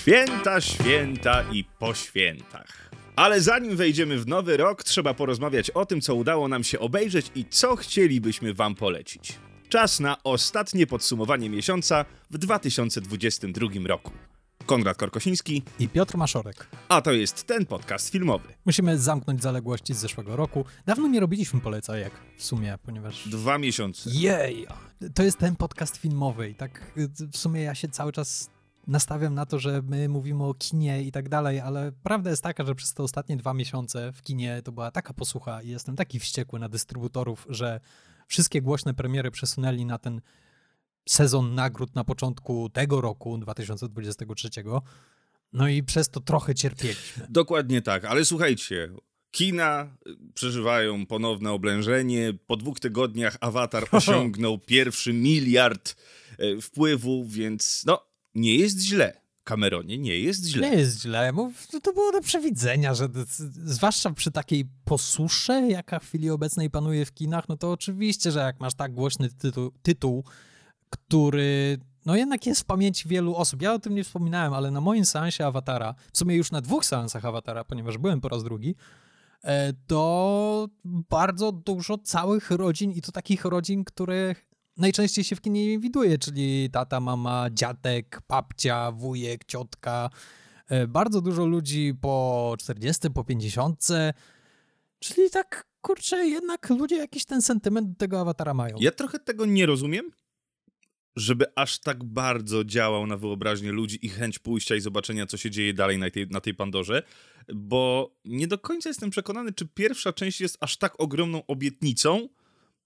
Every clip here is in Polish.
Święta, święta i po świętach. Ale zanim wejdziemy w nowy rok, trzeba porozmawiać o tym, co udało nam się obejrzeć i co chcielibyśmy Wam polecić. Czas na ostatnie podsumowanie miesiąca w 2022 roku. Konrad Korkosiński, i Piotr Maszorek. a to jest ten podcast filmowy. Musimy zamknąć zaległości z zeszłego roku. Dawno nie robiliśmy polecajek w sumie, ponieważ... Dwa miesiące. Jej! To jest ten podcast filmowy i tak w sumie ja się cały czas nastawiam na to, że my mówimy o kinie i tak dalej, ale prawda jest taka, że przez te ostatnie dwa miesiące w kinie to była taka posłucha i jestem taki wściekły na dystrybutorów, że wszystkie głośne premiery przesunęli na ten sezon nagród na początku tego roku, 2023. No i przez to trochę cierpieliśmy. Dokładnie tak, ale słuchajcie. Kina y, przeżywają ponowne oblężenie. Po dwóch tygodniach Avatar osiągnął pierwszy miliard e, wpływów, więc no, nie jest źle. Cameronie, nie jest źle. Nie jest źle, to było do przewidzenia, że zwłaszcza przy takiej posusze, jaka w chwili obecnej panuje w kinach, no to oczywiście, że jak masz tak głośny tytuł, tytuł który no jednak jest w pamięci wielu osób. Ja o tym nie wspominałem, ale na moim seansie Awatara, w sumie już na dwóch seansach Awatara, ponieważ byłem po raz drugi, e, to bardzo dużo całych rodzin i to takich rodzin, których najczęściej się w kinie nie widuje, czyli tata, mama, dziadek, babcia, wujek, ciotka. E, bardzo dużo ludzi po 40, po 50, czyli tak, kurczę, jednak ludzie jakiś ten sentyment do tego awatara mają. Ja trochę tego nie rozumiem, żeby aż tak bardzo działał na wyobraźnię ludzi i chęć pójścia i zobaczenia, co się dzieje dalej na tej, na tej Pandorze, bo nie do końca jestem przekonany, czy pierwsza część jest aż tak ogromną obietnicą,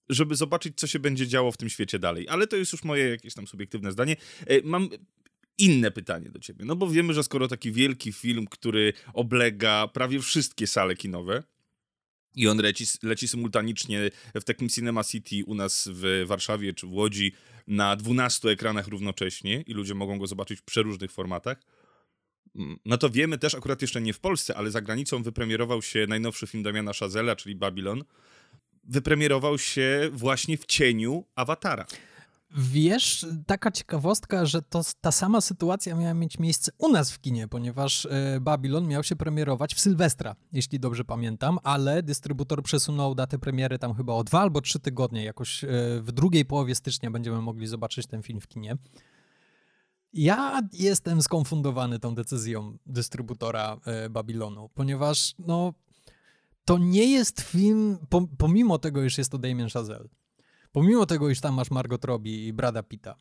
żeby zobaczyć, co się będzie działo w tym świecie dalej. Ale to jest już moje jakieś tam subiektywne zdanie. E, mam inne pytanie do ciebie, no bo wiemy, że skoro taki wielki film, który oblega prawie wszystkie sale kinowe, i on leci, leci symultanicznie w takim Cinema City u nas w Warszawie czy w Łodzi na 12 ekranach równocześnie i ludzie mogą go zobaczyć w przeróżnych formatach. Mm, no to wiemy też, akurat jeszcze nie w Polsce, ale za granicą wypremierował się najnowszy film Damiana Szazela, czyli Babylon. Wypremierował się właśnie w cieniu Awatara. Wiesz, taka ciekawostka, że to ta sama sytuacja miała mieć miejsce u nas w kinie, ponieważ e, Babylon miał się premierować w Sylwestra, jeśli dobrze pamiętam, ale dystrybutor przesunął datę premiery tam chyba o dwa albo trzy tygodnie. Jakoś e, w drugiej połowie stycznia będziemy mogli zobaczyć ten film w kinie. Ja jestem skonfundowany tą decyzją dystrybutora e, Babylonu, ponieważ no, to nie jest film, pomimo tego, iż jest to Damien Chazelle pomimo tego, iż tam masz Margot Robbie i Brada Pitta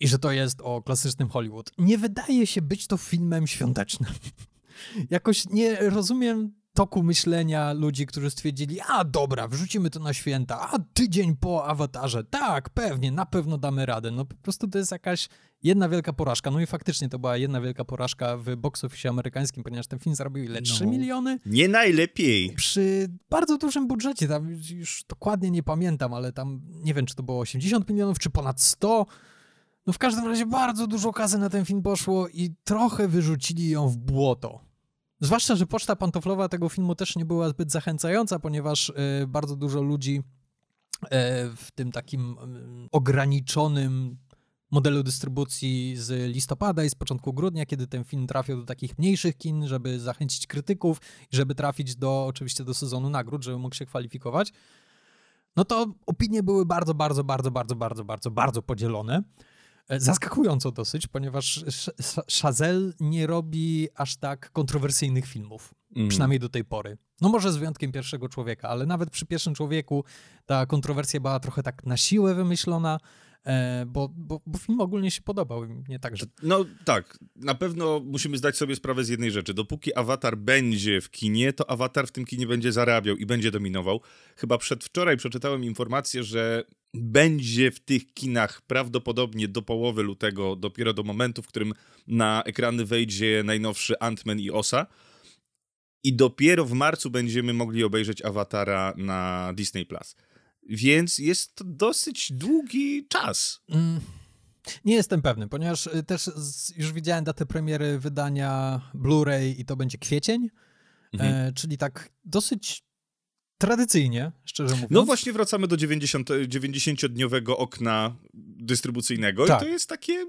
i że to jest o klasycznym Hollywood, nie wydaje się być to filmem świątecznym. Jakoś nie rozumiem toku myślenia ludzi, którzy stwierdzili, a dobra, wrzucimy to na święta, a tydzień po awatarze, tak, pewnie, na pewno damy radę. No po prostu to jest jakaś jedna wielka porażka. No i faktycznie to była jedna wielka porażka w box office amerykańskim, ponieważ ten film zarobił ile? 3 no, miliony? Nie najlepiej. Przy bardzo dużym budżecie, tam już dokładnie nie pamiętam, ale tam nie wiem, czy to było 80 milionów, czy ponad 100. No w każdym razie bardzo dużo kasy na ten film poszło i trochę wyrzucili ją w błoto. Zwłaszcza, że poczta pantoflowa tego filmu też nie była zbyt zachęcająca, ponieważ y, bardzo dużo ludzi y, w tym takim y, ograniczonym modelu dystrybucji z listopada i z początku grudnia, kiedy ten film trafił do takich mniejszych kin, żeby zachęcić krytyków i żeby trafić do oczywiście do sezonu nagród, żeby mógł się kwalifikować. No to opinie były bardzo, bardzo, bardzo, bardzo, bardzo, bardzo, bardzo podzielone. E, zaskakująco dosyć, ponieważ Chazelle nie robi aż tak kontrowersyjnych filmów, mm. przynajmniej do tej pory. No może z wyjątkiem pierwszego człowieka, ale nawet przy pierwszym człowieku ta kontrowersja była trochę tak na siłę wymyślona, bo, bo, bo film ogólnie się podobał, nie tak, że... No tak, na pewno musimy zdać sobie sprawę z jednej rzeczy. Dopóki Avatar będzie w kinie, to Avatar w tym kinie będzie zarabiał i będzie dominował. Chyba przedwczoraj przeczytałem informację, że będzie w tych kinach prawdopodobnie do połowy lutego, dopiero do momentu, w którym na ekrany wejdzie najnowszy Ant-Man i Osa. I dopiero w marcu będziemy mogli obejrzeć Awatara na Disney+. Plus. Więc jest to dosyć długi czas. Mm, nie jestem pewny, ponieważ y, też już widziałem datę premiery wydania Blu-ray i to będzie kwiecień, mhm. e, czyli tak dosyć tradycyjnie, szczerze mówiąc. No właśnie wracamy do 90, 90-dniowego okna dystrybucyjnego tak. i to jest takie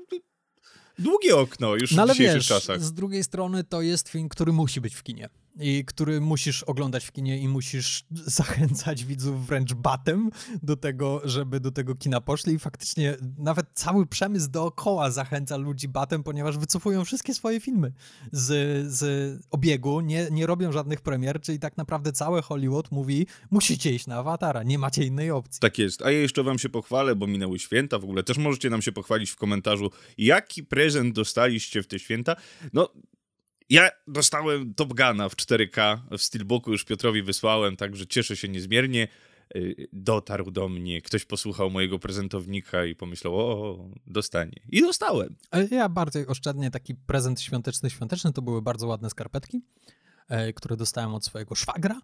Długie okno już no, w dzisiejszych wiesz, czasach. Z drugiej strony to jest film, który musi być w kinie i który musisz oglądać w kinie i musisz zachęcać widzów wręcz batem do tego, żeby do tego kina poszli i faktycznie nawet cały przemysł dookoła zachęca ludzi batem, ponieważ wycofują wszystkie swoje filmy z, z obiegu, nie, nie robią żadnych premier, czyli tak naprawdę całe Hollywood mówi, musicie iść na Awatara, nie macie innej opcji. Tak jest, a ja jeszcze wam się pochwalę, bo minęły święta, w ogóle też możecie nam się pochwalić w komentarzu, jaki prezent dostaliście w te święta. No, ja dostałem Top Guna w 4K w Steelbooku, już Piotrowi wysłałem, także cieszę się niezmiernie. Y, dotarł do mnie, ktoś posłuchał mojego prezentownika i pomyślał, o, dostanie. I dostałem. Ja bardziej oszczędnie taki prezent świąteczny, świąteczny to były bardzo ładne skarpetki, e, które dostałem od swojego szwagra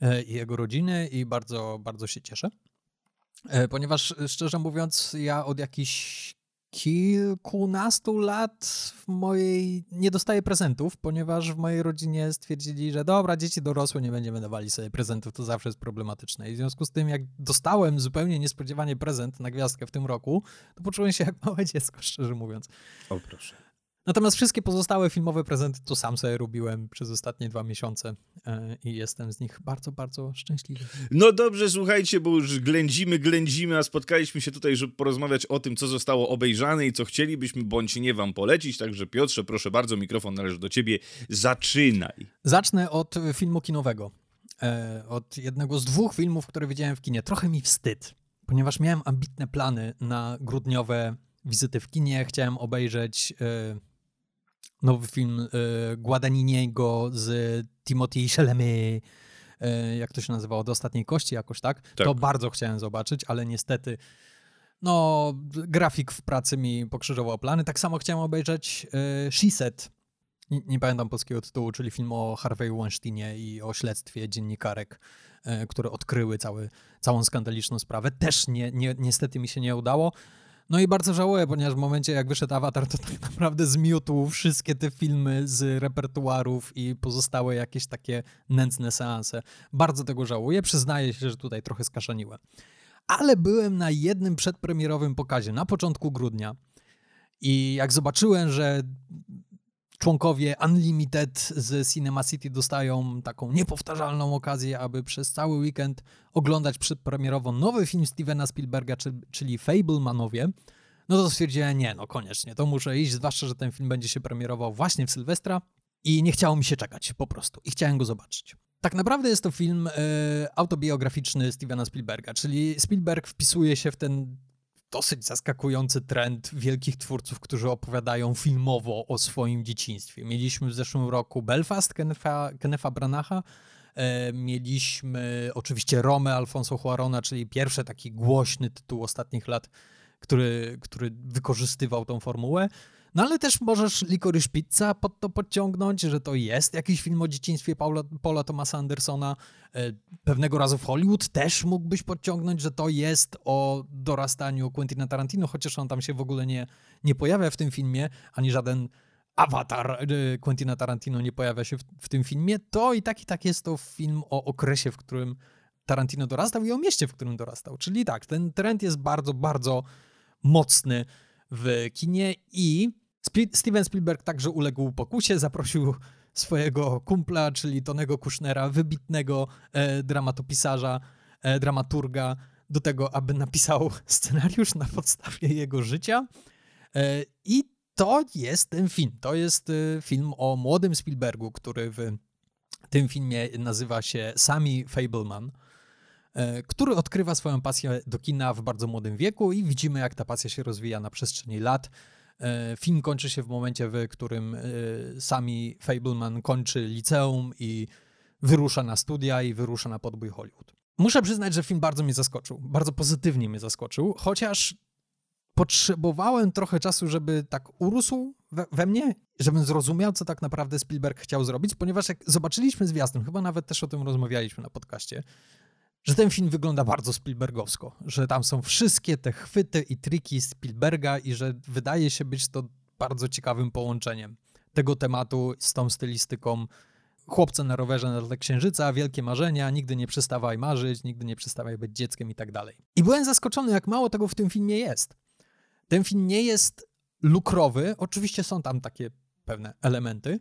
e, i jego rodziny i bardzo, bardzo się cieszę. E, ponieważ szczerze mówiąc, ja od jakichś kilkunastu lat w mojej nie dostaję prezentów, ponieważ w mojej rodzinie stwierdzili, że dobra, dzieci dorosłe, nie będziemy dawali sobie prezentów, to zawsze jest problematyczne. I w związku z tym, jak dostałem zupełnie niespodziewanie prezent na gwiazdkę w tym roku, to poczułem się jak małe dziecko, szczerze mówiąc. O proszę. Natomiast wszystkie pozostałe filmowe prezenty to sam sobie robiłem przez ostatnie dwa miesiące e, i jestem z nich bardzo, bardzo szczęśliwy. No dobrze, słuchajcie, bo już ględzimy, ględzimy, a spotkaliśmy się tutaj, żeby porozmawiać o tym, co zostało obejrzane i co chcielibyśmy bądź nie wam polecić. Także Piotrze, proszę bardzo, mikrofon należy do ciebie. Zaczynaj. Zacznę od filmu kinowego. E, od jednego z dwóch filmów, które widziałem w kinie. Trochę mi wstyd, ponieważ miałem ambitne plany na grudniowe wizyty w kinie. Chciałem obejrzeć e, nowy film y, Guadagniniego z Timothy Chalamet, y, jak to się nazywało, do ostatniej kości jakoś, tak? tak? To bardzo chciałem zobaczyć, ale niestety no, grafik w pracy mi pokrzyżował plany. Tak samo chciałem obejrzeć y, She Said, nie, nie, pamiętam polskiego tytułu, czyli film o Harvey Weinsteinie i o śledztwie dziennikarek, y, które odkryły cały, całą skandaliczną sprawę. Też nie, nie, niestety mi się nie udało. No i bardzo żałuję, ponieważ w momencie jak wyszedł Avatar, to tak naprawdę zmiótł wszystkie te filmy z repertuarów i pozostałe jakieś takie nędzne seanse. Bardzo tego żałuję, przyznaję się, że tutaj trochę skaszaniłem. Ale byłem na jednym przedpremierowym pokazie na początku grudnia i jak zobaczyłem, że członkowie Unlimited z Cinema City dostają taką niepowtarzalną okazję, aby przez cały weekend oglądać przedpremierowo nowy film Stevena Spielberga, czyli Fablemanowie, no to stwierdziłem, nie, no koniecznie, to muszę iść, zwłaszcza, że ten film będzie się premierował właśnie w Sylwestra. I nie chciało mi się czekać po prostu. I chciałem go zobaczyć. Tak naprawdę jest to film y, autobiograficzny Stevena Spielberga, czyli Spielberg wpisuje się w ten dosyć zaskakujący trend wielkich twórców, którzy opowiadają filmowo o swoim dzieciństwie. Mieliśmy w zeszłym roku Belfast Kenefa, Kenefa Branacha, e, mieliśmy oczywiście Rome Alfonso Cuarona, czyli pierwszy taki głośny tytuł ostatnich lat, który, który wykorzystywał tą formułę. No ale też możesz Licorice Pizza pod to podciągnąć, że to jest jakiś film o dzieciństwie Paula, Paula Thomasa Andersona. E, pewnego razu w Hollywood też mógłbyś podciągnąć, że to jest o dorastaniu Quentina Tarantino, chociaż on tam się w ogóle nie, nie pojawia w tym filmie, ani żaden awatar e, Quentina Tarantino nie pojawia się w, w tym filmie. To i tak i tak jest to film o okresie, w którym Tarantino dorastał i o mieście, w którym dorastał. Czyli tak, ten trend jest bardzo, bardzo mocny w kinie i Steven Spielberg także uległ pokusie, zaprosił swojego kumpla, czyli Tonego Kushnera, wybitnego e, dramatopisarza, e, dramaturga, do tego, aby napisał scenariusz na podstawie jego życia. E, I to jest ten film. To jest e, film o młodym Spielbergu, który w tym filmie nazywa się Sami Fableman, e, który odkrywa swoją pasję do kina w bardzo młodym wieku i widzimy, jak ta pasja się rozwija na przestrzeni lat. E, film kończy się w momencie, w którym e, sami Fableman kończy liceum i wyrusza na studia i wyrusza na podbój Hollywood. Muszę przyznać, że film bardzo mnie zaskoczył, bardzo pozytywnie mnie zaskoczył, chociaż potrzebowałem trochę czasu, żeby tak urósł we, we, mnie, żebym zrozumiał, co tak naprawdę Spielberg chciał zrobić, ponieważ jak zobaczyliśmy zwiastun, chyba nawet też o tym rozmawialiśmy na podcaście, że ten film wygląda bardzo Spielbergowsko, że tam są wszystkie te chwyty i triki Spielberga i że wydaje się być to bardzo ciekawym połączeniem tego tematu z tą stylistyką chłopca na rowerze na tle księżyca, wielkie marzenia, nigdy nie przestawaj marzyć, nigdy nie przestawaj być dzieckiem i tak dalej. I byłem zaskoczony, jak mało tego w tym filmie jest. Ten film nie jest lukrowy. Oczywiście są tam takie pewne elementy,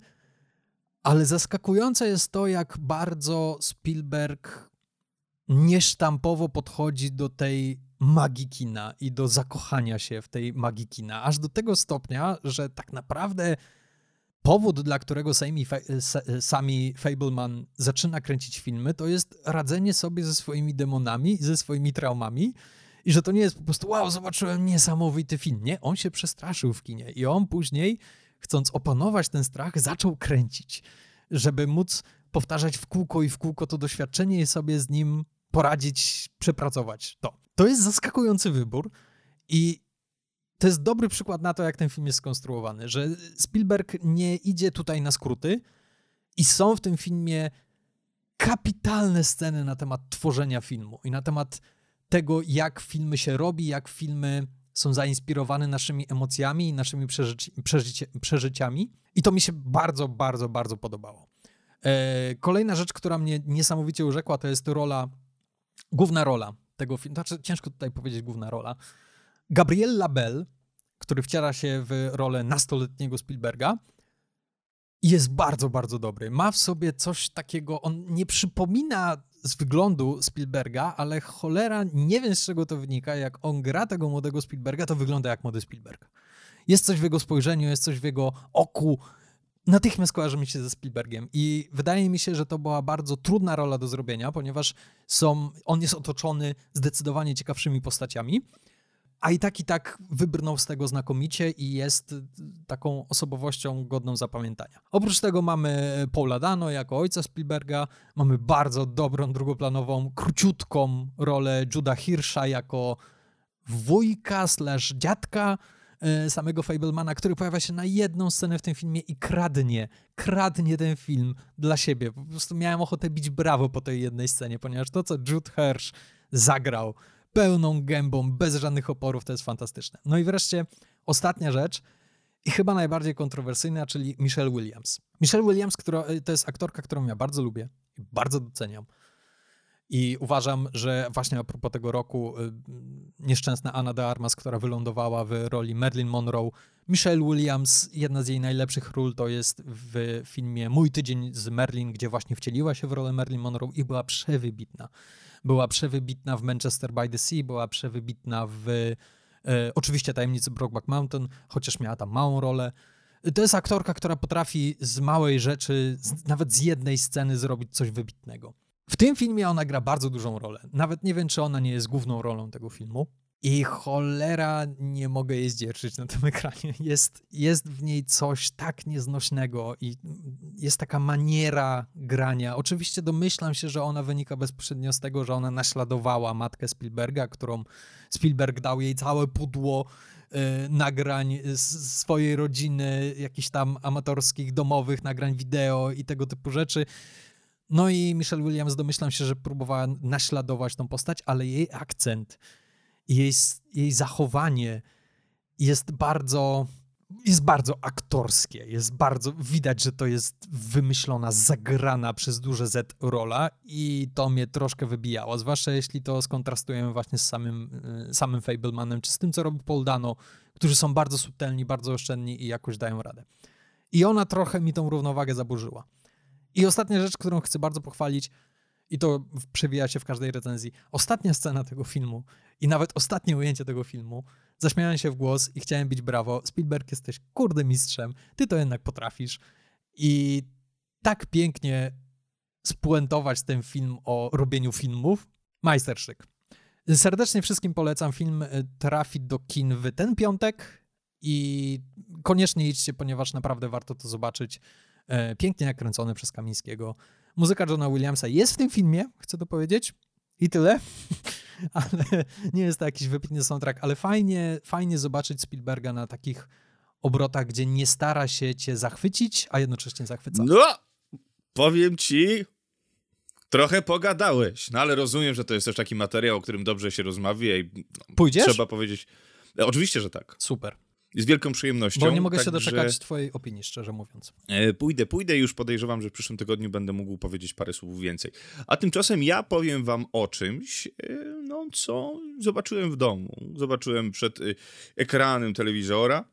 ale zaskakujące jest to, jak bardzo Spielberg niesztampowo podchodzi do tej magii kina i do zakochania się w tej magii kina. Aż do tego stopnia, że tak naprawdę powód, dla którego sami, sami Fableman zaczyna kręcić filmy, to jest radzenie sobie ze swoimi demonami ze swoimi traumami. I że to nie jest po prostu, wow, zobaczyłem niesamowity film. Nie, on się przestraszył w kinie i on później, chcąc opanować ten strach, zaczął kręcić, żeby móc powtarzać w kółko i w kółko to doświadczenie i sobie z nim poradzić, przepracować to. To jest zaskakujący wybór i to jest dobry przykład na to, jak ten film jest skonstruowany, że Spielberg nie idzie tutaj na skróty i są w tym filmie kapitalne sceny na temat tworzenia filmu i na temat tego, jak filmy się robi, jak filmy są zainspirowane naszymi emocjami i naszymi przeżyci przeżyci przeżyciami. I to mi się bardzo, bardzo, bardzo podobało. E, kolejna rzecz, która mnie niesamowicie urzekła, to jest rola, główna rola tego filmu. Znaczy, ciężko tutaj powiedzieć główna rola. Gabriel Labelle, który wciera się w rolę nastoletniego Spielberga, jest bardzo, bardzo dobry. Ma w sobie coś takiego, on nie przypomina z wyglądu Spielberga, ale cholera, nie wiem z czego to wynika, jak on gra tego młodego Spielberga, to wygląda jak młody Spielberg. Jest coś w jego spojrzeniu, jest coś w jego oku, natychmiast kojarzy mi się ze Spielbergiem i wydaje mi się, że to była bardzo trudna rola do zrobienia, ponieważ są, on jest otoczony zdecydowanie ciekawszymi postaciami, a i tak i tak wybrnął z tego znakomicie i jest taką osobowością godną zapamiętania. Oprócz tego mamy Paula Dano jako ojca Spielberga, mamy bardzo dobrą drugoplanową, króciutką rolę Juda Hirscha jako wujka slash dziadka, samego Fablemana, który pojawia się na jedną scenę w tym filmie i kradnie, kradnie ten film dla siebie. Po prostu miałem ochotę bić brawo po tej jednej scenie, ponieważ to, co Jude Hirsch zagrał pełną gębą, bez żadnych oporów, to jest fantastyczne. No i wreszcie ostatnia rzecz, i chyba najbardziej kontrowersyjna, czyli Michelle Williams. Michelle Williams, która, e, to jest aktorka, którą ja bardzo lubię i bardzo doceniam. I uważam, że właśnie a propos tego roku y, nieszczęsna Anna de Armas, która wylądowała w roli Marilyn Monroe, Michelle Williams, jedna z jej najlepszych ról to jest w filmie Mój tydzień z Merlin, gdzie właśnie wcieliła się w rolę Marilyn Monroe i była przewybitna. Była przewybitna w Manchester by the Sea, była przewybitna w e, oczywiście Tajemnicy Brokeback Mountain, chociaż miała tam małą rolę. To jest aktorka, która potrafi z małej rzeczy, z, nawet z jednej sceny zrobić coś wybitnego. W tym filmie ona gra bardzo dużą rolę. Nawet nie wiem, czy ona nie jest główną rolą tego filmu. I cholera, nie mogę jej zdzierżyć na tym ekranie. Jest, jest w niej coś tak nieznośnego i jest taka maniera grania. Oczywiście domyślam się, że ona wynika bezpośrednio z tego, że ona naśladowała matkę Spielberga, którą Spielberg dał jej całe pudło y, nagrań z swojej rodziny, jakichś tam amatorskich, domowych nagrań wideo i tego typu rzeczy. No i Michelle Williams domyślam się, że próbowała naśladować tą postać, ale jej akcent, jej, jej zachowanie jest bardzo, jest bardzo aktorskie. Jest bardzo, widać, że to jest wymyślona, zagrana przez duże Z rola i to mnie troszkę wybijało, zwłaszcza jeśli to skontrastujemy właśnie z samym, y, samym Fablemanem, czy z tym, co robi Paul Dano, którzy są bardzo subtelni, bardzo oszczędni i jakoś dają radę. I ona trochę mi tą równowagę zaburzyła. I ostatnia rzecz, którą chcę bardzo pochwalić, i to przewija się w każdej recenzji. Ostatnia scena tego filmu i nawet ostatnie ujęcie tego filmu. Zaśmiałem się w głos i chciałem bić brawo. Spielberg, jesteś kurde mistrzem. Ty to jednak potrafisz. I tak pięknie spuentować ten film o robieniu filmów. Majsterszyk. Serdecznie wszystkim polecam. Film y, trafi do kin w ten piątek i koniecznie idźcie, ponieważ naprawdę warto to zobaczyć. E, pięknie nakręcony przez Kamińskiego. Muzyka Johna Williamsa jest w tym filmie, chcę to powiedzieć. I tyle. ale nie jest to jakiś wybitny soundtrack, ale fajnie, fajnie zobaczyć Spielberga na takich obrotach, gdzie nie stara się cię zachwycić, a jednocześnie zachwyca. No, powiem ci, trochę pogadałeś, no ale rozumiem, że to jest też taki materiał, o którym dobrze się rozmawia i no, Pójdziesz? trzeba powiedzieć. E, oczywiście, że tak. Super. Z wielką przyjemnością. Bo nie mogę tak, się doczekać że... twojej opinii, szczerze mówiąc. E, pójdę, pójdę i już podejrzewam, że w przyszłym tygodniu będę mógł powiedzieć parę słów więcej. A tymczasem ja powiem wam o czymś, e, no co zobaczyłem w domu. Zobaczyłem przed e, ekranem telewizora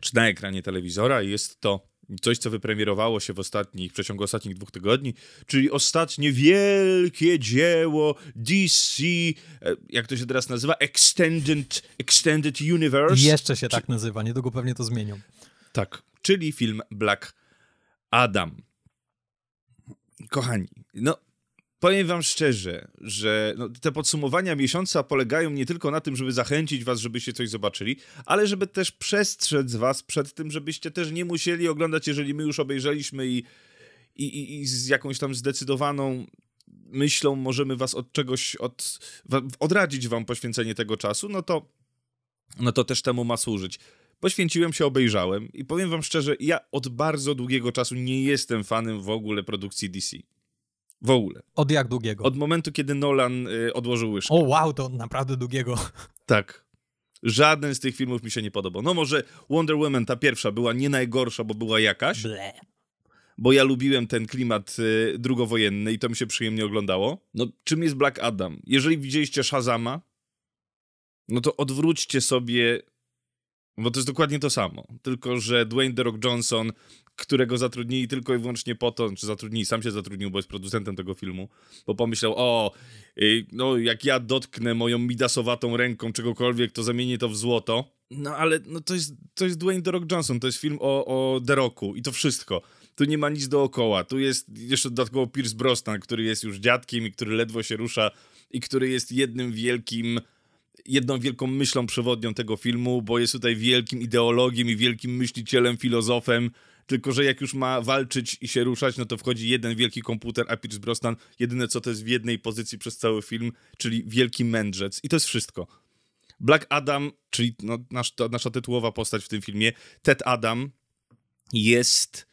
czy na ekranie telewizora. Jest to coś, co wypremierowało się w ostatnich, w przeciągu ostatnich dwóch tygodni, czyli ostatnie wielkie dzieło DC, e, jak to się teraz nazywa? Extended, Extended Universe. Jeszcze się czy... tak nazywa, niedługo pewnie to zmienią. Tak, czyli film Black Adam. Kochani, no powiem wam szczerze, że no, te podsumowania miesiąca polegają nie tylko na tym, żeby zachęcić was, żebyście coś zobaczyli, ale żeby też przestrzec was przed tym, żebyście też nie musieli oglądać, jeżeli my już obejrzeliśmy i, i, i z jakąś tam zdecydowaną myślą możemy was od czegoś, od, odradzić wam poświęcenie tego czasu, no to, no to też temu ma służyć. Poświęciłem się, obejrzałem i powiem wam szczerze, ja od bardzo długiego czasu nie jestem fanem w ogóle produkcji DC. W ogóle. Od jak długiego? Od momentu, kiedy Nolan y, odłożył łyżkę. O wow, to naprawdę długiego. Tak. Żaden z tych filmów mi się nie podobał. No może Wonder Woman, ta pierwsza, była nie najgorsza, bo była jakaś. Ble. Bo ja lubiłem ten klimat y, drugowojenny i to mi się przyjemnie oglądało. No czym jest Black Adam? Jeżeli widzieliście Shazama, no to odwróćcie sobie bo to jest dokładnie to samo. Tylko, że Dwayne The Rock Johnson, którego zatrudnili tylko i wyłącznie po to, czy zatrudnili, sam się zatrudnił, bo jest producentem tego filmu, bo pomyślał, o, no jak ja dotknę moją midasowatą ręką czegokolwiek, to zamienię to w złoto. No ale no, to, jest, to jest Dwayne The Rock Johnson, to jest film o, o The Rocku i to wszystko. Tu nie ma nic dookoła. Tu jest jeszcze dodatkowo Pierce Brosnan, który jest już dziadkiem i który ledwo się rusza i który jest jednym wielkim jedną wielką myślą przewodnią tego filmu, bo jest tutaj wielkim ideologiem i wielkim myślicielem, filozofem, tylko że jak już ma walczyć i się ruszać, no to wchodzi jeden wielki komputer, a Pierce Brosnan jedyne co to jest w jednej pozycji przez cały film, czyli wielki mędrzec. I to jest wszystko. Black Adam, czyli no, nasz, to, nasza tytułowa postać w tym filmie, Ted Adam, jest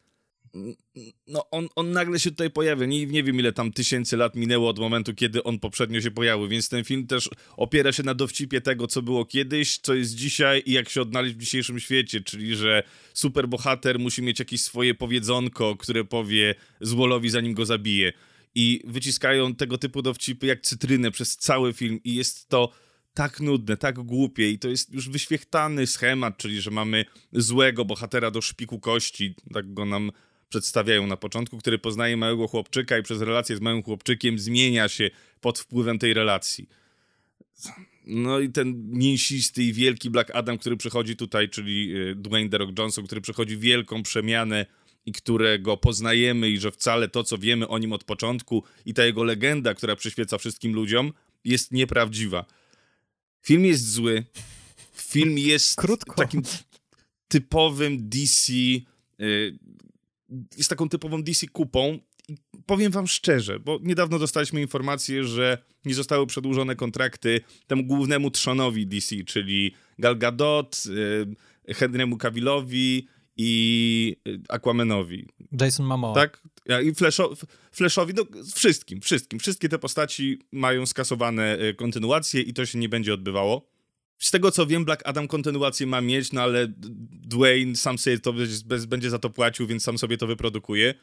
no on, on nagle się tutaj pojawia. Nie, nie wiem, ile tam tysięcy lat minęło od momentu, kiedy on poprzednio się pojawił, więc ten film też opiera się na dowcipie tego, co było kiedyś, co jest dzisiaj i jak się odnaleźć w dzisiejszym świecie, czyli że superbohater musi mieć jakieś swoje powiedzonko, które powie Zwolowi, zanim go zabije. I wyciskają tego typu dowcipy jak cytrynę przez cały film i jest to tak nudne, tak głupie i to jest już wyświechtany schemat, czyli że mamy złego bohatera do szpiku kości, tak go nam przedstawiają na początku, który poznaje małego chłopczyka i przez relację z małym chłopczykiem zmienia się pod wpływem tej relacji. No i ten mięsisty i wielki Black Adam, który przychodzi tutaj, czyli y, Dwayne The Rock Johnson, który przechodzi wielką przemianę i którego poznajemy i że wcale to, co wiemy o nim od początku i ta jego legenda, która przyświeca wszystkim ludziom, jest nieprawdziwa. Film jest zły. Film jest Krótko. takim typowym DC y, jest taką typową DC kupą. I powiem wam szczerze, bo niedawno dostaliśmy informację, że nie zostały przedłużone kontrakty temu głównemu trzonowi DC, czyli Gal Gadot, y, Henrymu Cavillowi i y, Aquamanowi. Jason Momoa. Tak? I Flashowi, no wszystkim, wszystkim. Wszystkie te postaci mają skasowane y, kontynuacje i to się nie będzie odbywało. Z tego co wiem, Black Adam kontynuację ma mieć, no ale Dwayne sam sobie to będzie za to płacił, więc sam sobie to wyprodukuje.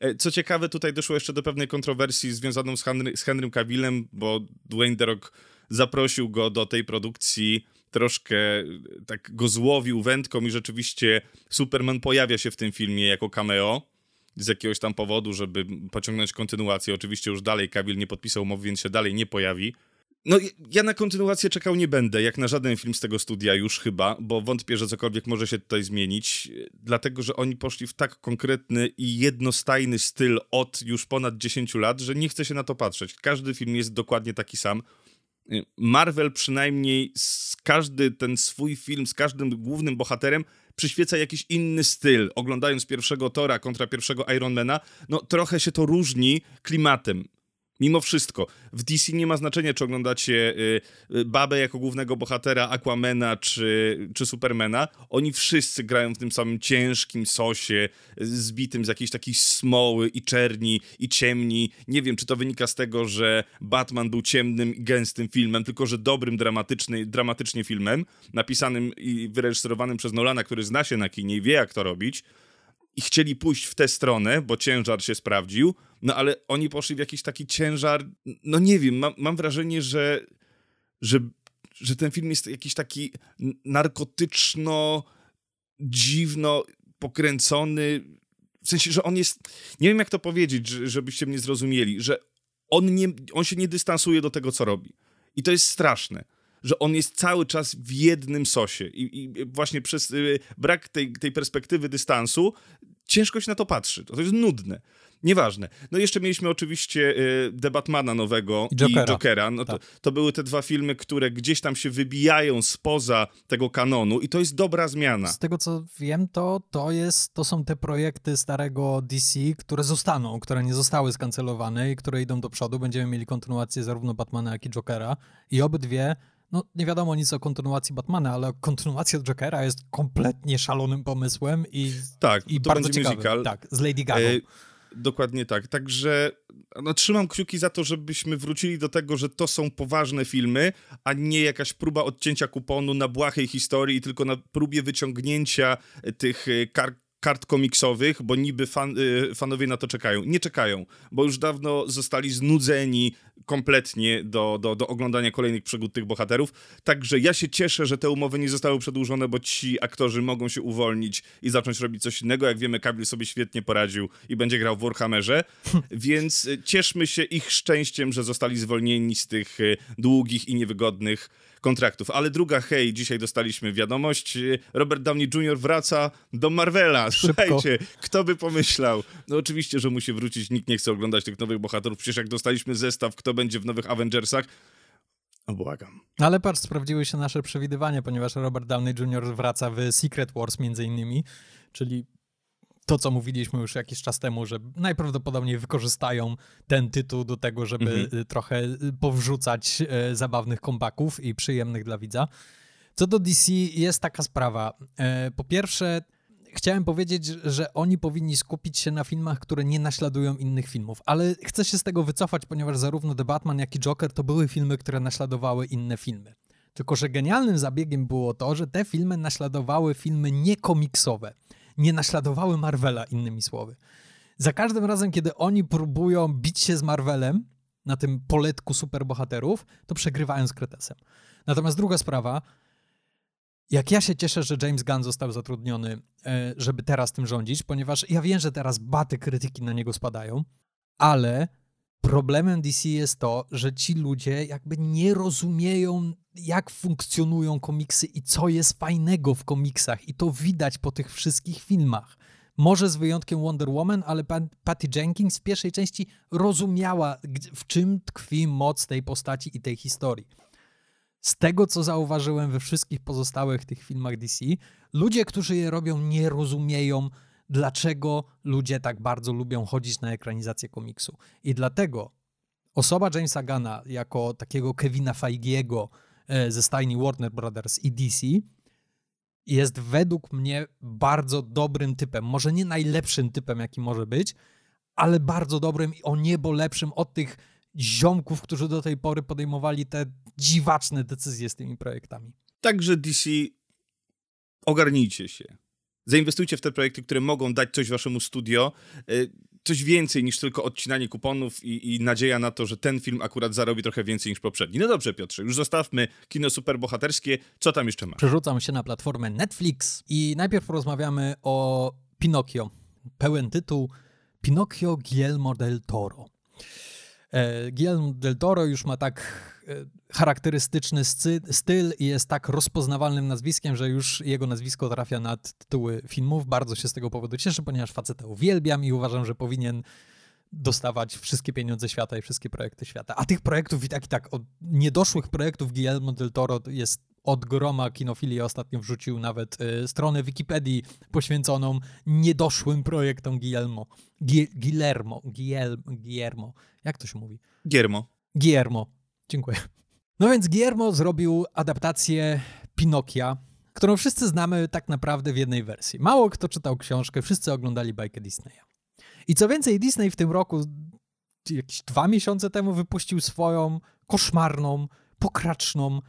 E, co ciekawe, tutaj doszło jeszcze do pewnej kontrowersji związaną z, Henry, z Henrym Cavillem, bo Dwayne The Rock zaprosił go do tej produkcji, troszkę tak go złowił wędką i rzeczywiście Superman pojawia się w tym filmie jako cameo z jakiegoś tam powodu, żeby pociągnąć kontynuację. Oczywiście już dalej Cavill nie podpisał umowy, więc się dalej nie pojawi. No, ja na kontynuację czekał nie będę, jak na żaden film z tego studia już chyba, bo wątpię, że cokolwiek może się tutaj zmienić, dlatego że oni poszli w tak konkretny i jednostajny styl od już ponad 10 lat, że nie chce się na to patrzeć. Każdy film jest dokładnie taki sam. Marvel przynajmniej z każdy ten swój film, z każdym głównym bohaterem przyświeca jakiś inny styl. Oglądając pierwszego Tora kontra pierwszego Ironmana, no trochę się to różni klimatem. Mimo wszystko, w DC nie ma znaczenia, czy oglądacie y, y, Babę jako głównego bohatera, Aquamena czy, czy Supermana. Oni wszyscy grają w tym samym ciężkim sosie, zbitym z jakiejś takiej smoły i czerni i ciemni. Nie wiem, czy to wynika z tego, że Batman był ciemnym i gęstym filmem, tylko że dobrym dramatyczny, dramatycznie filmem, napisanym i wyreżyserowanym przez Nolana, który zna się na kinie i wie, jak to robić i chcieli pójść w tę stronę, bo ciężar się sprawdził, no ale oni poszli w jakiś taki ciężar, no nie wiem, mam, mam wrażenie, że, że, że ten film jest jakiś taki narkotyczno dziwno pokręcony, w sensie, że on jest, nie wiem jak to powiedzieć, żebyście mnie zrozumieli, że on, nie, on się nie dystansuje do tego, co robi. I to jest straszne że on jest cały czas w jednym sosie i, i właśnie przez y, brak tej, tej perspektywy dystansu ciężko się na to patrzy. To jest nudne. Nieważne. No jeszcze mieliśmy oczywiście y, The Batmana nowego i Jokera. I Jokera. No tak. to, to były te dwa filmy, które gdzieś tam się wybijają spoza tego kanonu i to jest dobra zmiana. Z tego co wiem, to, to, jest, to są te projekty starego DC, które zostaną, które nie zostały skancelowane i które idą do przodu. Będziemy mieli kontynuację zarówno Batmana, jak i Jokera i obydwie no nie wiadomo nic o kontynuacji Batmana, ale kontynuacja Jokera jest kompletnie szalonym pomysłem i, tak, i bardzo będzie ciekawy. musical. Tak, z Lady Gaga. E, dokładnie tak. Także no, trzymam kciuki za to, żebyśmy wrócili do tego, że to są poważne filmy, a nie jakaś próba odcięcia kuponu na błahej historii tylko na próbie wyciągnięcia tych e, kar kart komiksowych, bo niby fan, y, fanowie na to czekają. Nie czekają, bo już dawno zostali znudzeni kompletnie do, do, do oglądania kolejnych przygód tych bohaterów. Także ja się cieszę, że te umowy nie zostały przedłużone, bo ci aktorzy mogą się uwolnić i zacząć robić coś innego. Jak wiemy, Kabil sobie świetnie poradził i będzie grał w Warhammerze, więc y, cieszmy się ich szczęściem, że zostali zwolnieni z tych y, długich i niewygodnych kontraktów. Ale druga, hej, dzisiaj dostaliśmy wiadomość, Robert Downey Jr. wraca do Marvela. Słuchajcie, kto by pomyślał? No oczywiście, że musi wrócić, nikt nie chce oglądać tych nowych bohaterów. Przecież jak dostaliśmy zestaw, kto będzie w nowych Avengersach, no błagam. Ale patrz, sprawdziły się nasze przewidywania, ponieważ Robert Downey Jr. wraca w Secret Wars między innymi, czyli to, co mówiliśmy już jakiś czas temu, że najprawdopodobniej wykorzystają ten tytuł do tego, żeby mhm. Y, trochę y, powrzucać y, zabawnych kombaków i przyjemnych dla widza. Co do DC, jest taka sprawa. E, po pierwsze, chciałem powiedzieć, że oni powinni skupić się na filmach, które nie naśladują innych filmów, ale chcę się z tego wycofać, ponieważ zarówno The Batman, jak i Joker to były filmy, które naśladowały inne filmy. Tylko, że genialnym zabiegiem było to, że te filmy naśladowały filmy niekomiksowe nie naśladowały Marvela, innymi słowy. Za każdym razem, kiedy oni próbują bić się z Marvelem na tym poletku superbohaterów, to przegrywają z Kretesem. Natomiast druga sprawa, jak ja się cieszę, że James Gunn został zatrudniony, e, żeby teraz tym rządzić, ponieważ ja wiem, że teraz baty krytyki na niego spadają, ale Problemem DC jest to, że ci ludzie jakby nie rozumieją, jak funkcjonują komiksy i co jest fajnego w komiksach, i to widać po tych wszystkich filmach. Może z wyjątkiem Wonder Woman, ale Patty Jenkins w pierwszej części rozumiała, w czym tkwi moc tej postaci i tej historii. Z tego, co zauważyłem we wszystkich pozostałych tych filmach DC, ludzie, którzy je robią, nie rozumieją, dlaczego ludzie tak bardzo lubią chodzić na ekranizację komiksu. I dlatego osoba Jamesa Gana jako takiego Kevina Feigiego e, ze stajni Warner Brothers i DC jest według mnie bardzo dobrym typem. Może nie najlepszym typem, jaki może być, ale bardzo dobrym i o niebo lepszym od tych ziomków, którzy do tej pory podejmowali te dziwaczne decyzje z tymi projektami. Także DC, ogarnijcie się zainwestujcie w te projekty, które mogą dać coś waszemu studio, e, coś więcej niż tylko odcinanie kuponów i, i, nadzieja na to, że ten film akurat zarobi trochę więcej niż poprzedni. No dobrze, Piotrze, już zostawmy kino superbohaterskie. Co tam jeszcze masz? Przerzucam się na platformę Netflix i najpierw porozmawiamy o Pinokio. Pełen tytuł Pinokio Guillermo del Toro. E, Guillermo del Toro już ma tak e, charakterystyczny styl i jest tak rozpoznawalnym nazwiskiem, że już jego nazwisko trafia na tytuły filmów. Bardzo się z tego powodu cieszę, ponieważ faceta uwielbiam i uważam, że powinien dostawać wszystkie pieniądze świata i wszystkie projekty świata. A tych projektów i tak i tak, od niedoszłych projektów Guillermo del Toro jest od groma kinofilii ostatnio wrzucił nawet y, stronę Wikipedii poświęconą niedoszłym projektom Guillermo. Guillermo, Guillermo, Guillermo. Jak to się mówi? Guillermo. Guillermo. Dziękuję. No więc Guillermo zrobił adaptację Pinokia, którą wszyscy znamy tak naprawdę w jednej wersji. Mało kto czytał książkę, wszyscy oglądali bajkę Disneya. I co więcej, Disney w tym roku, jakieś dwa miesiące temu, wypuścił swoją koszmarną, pokraczną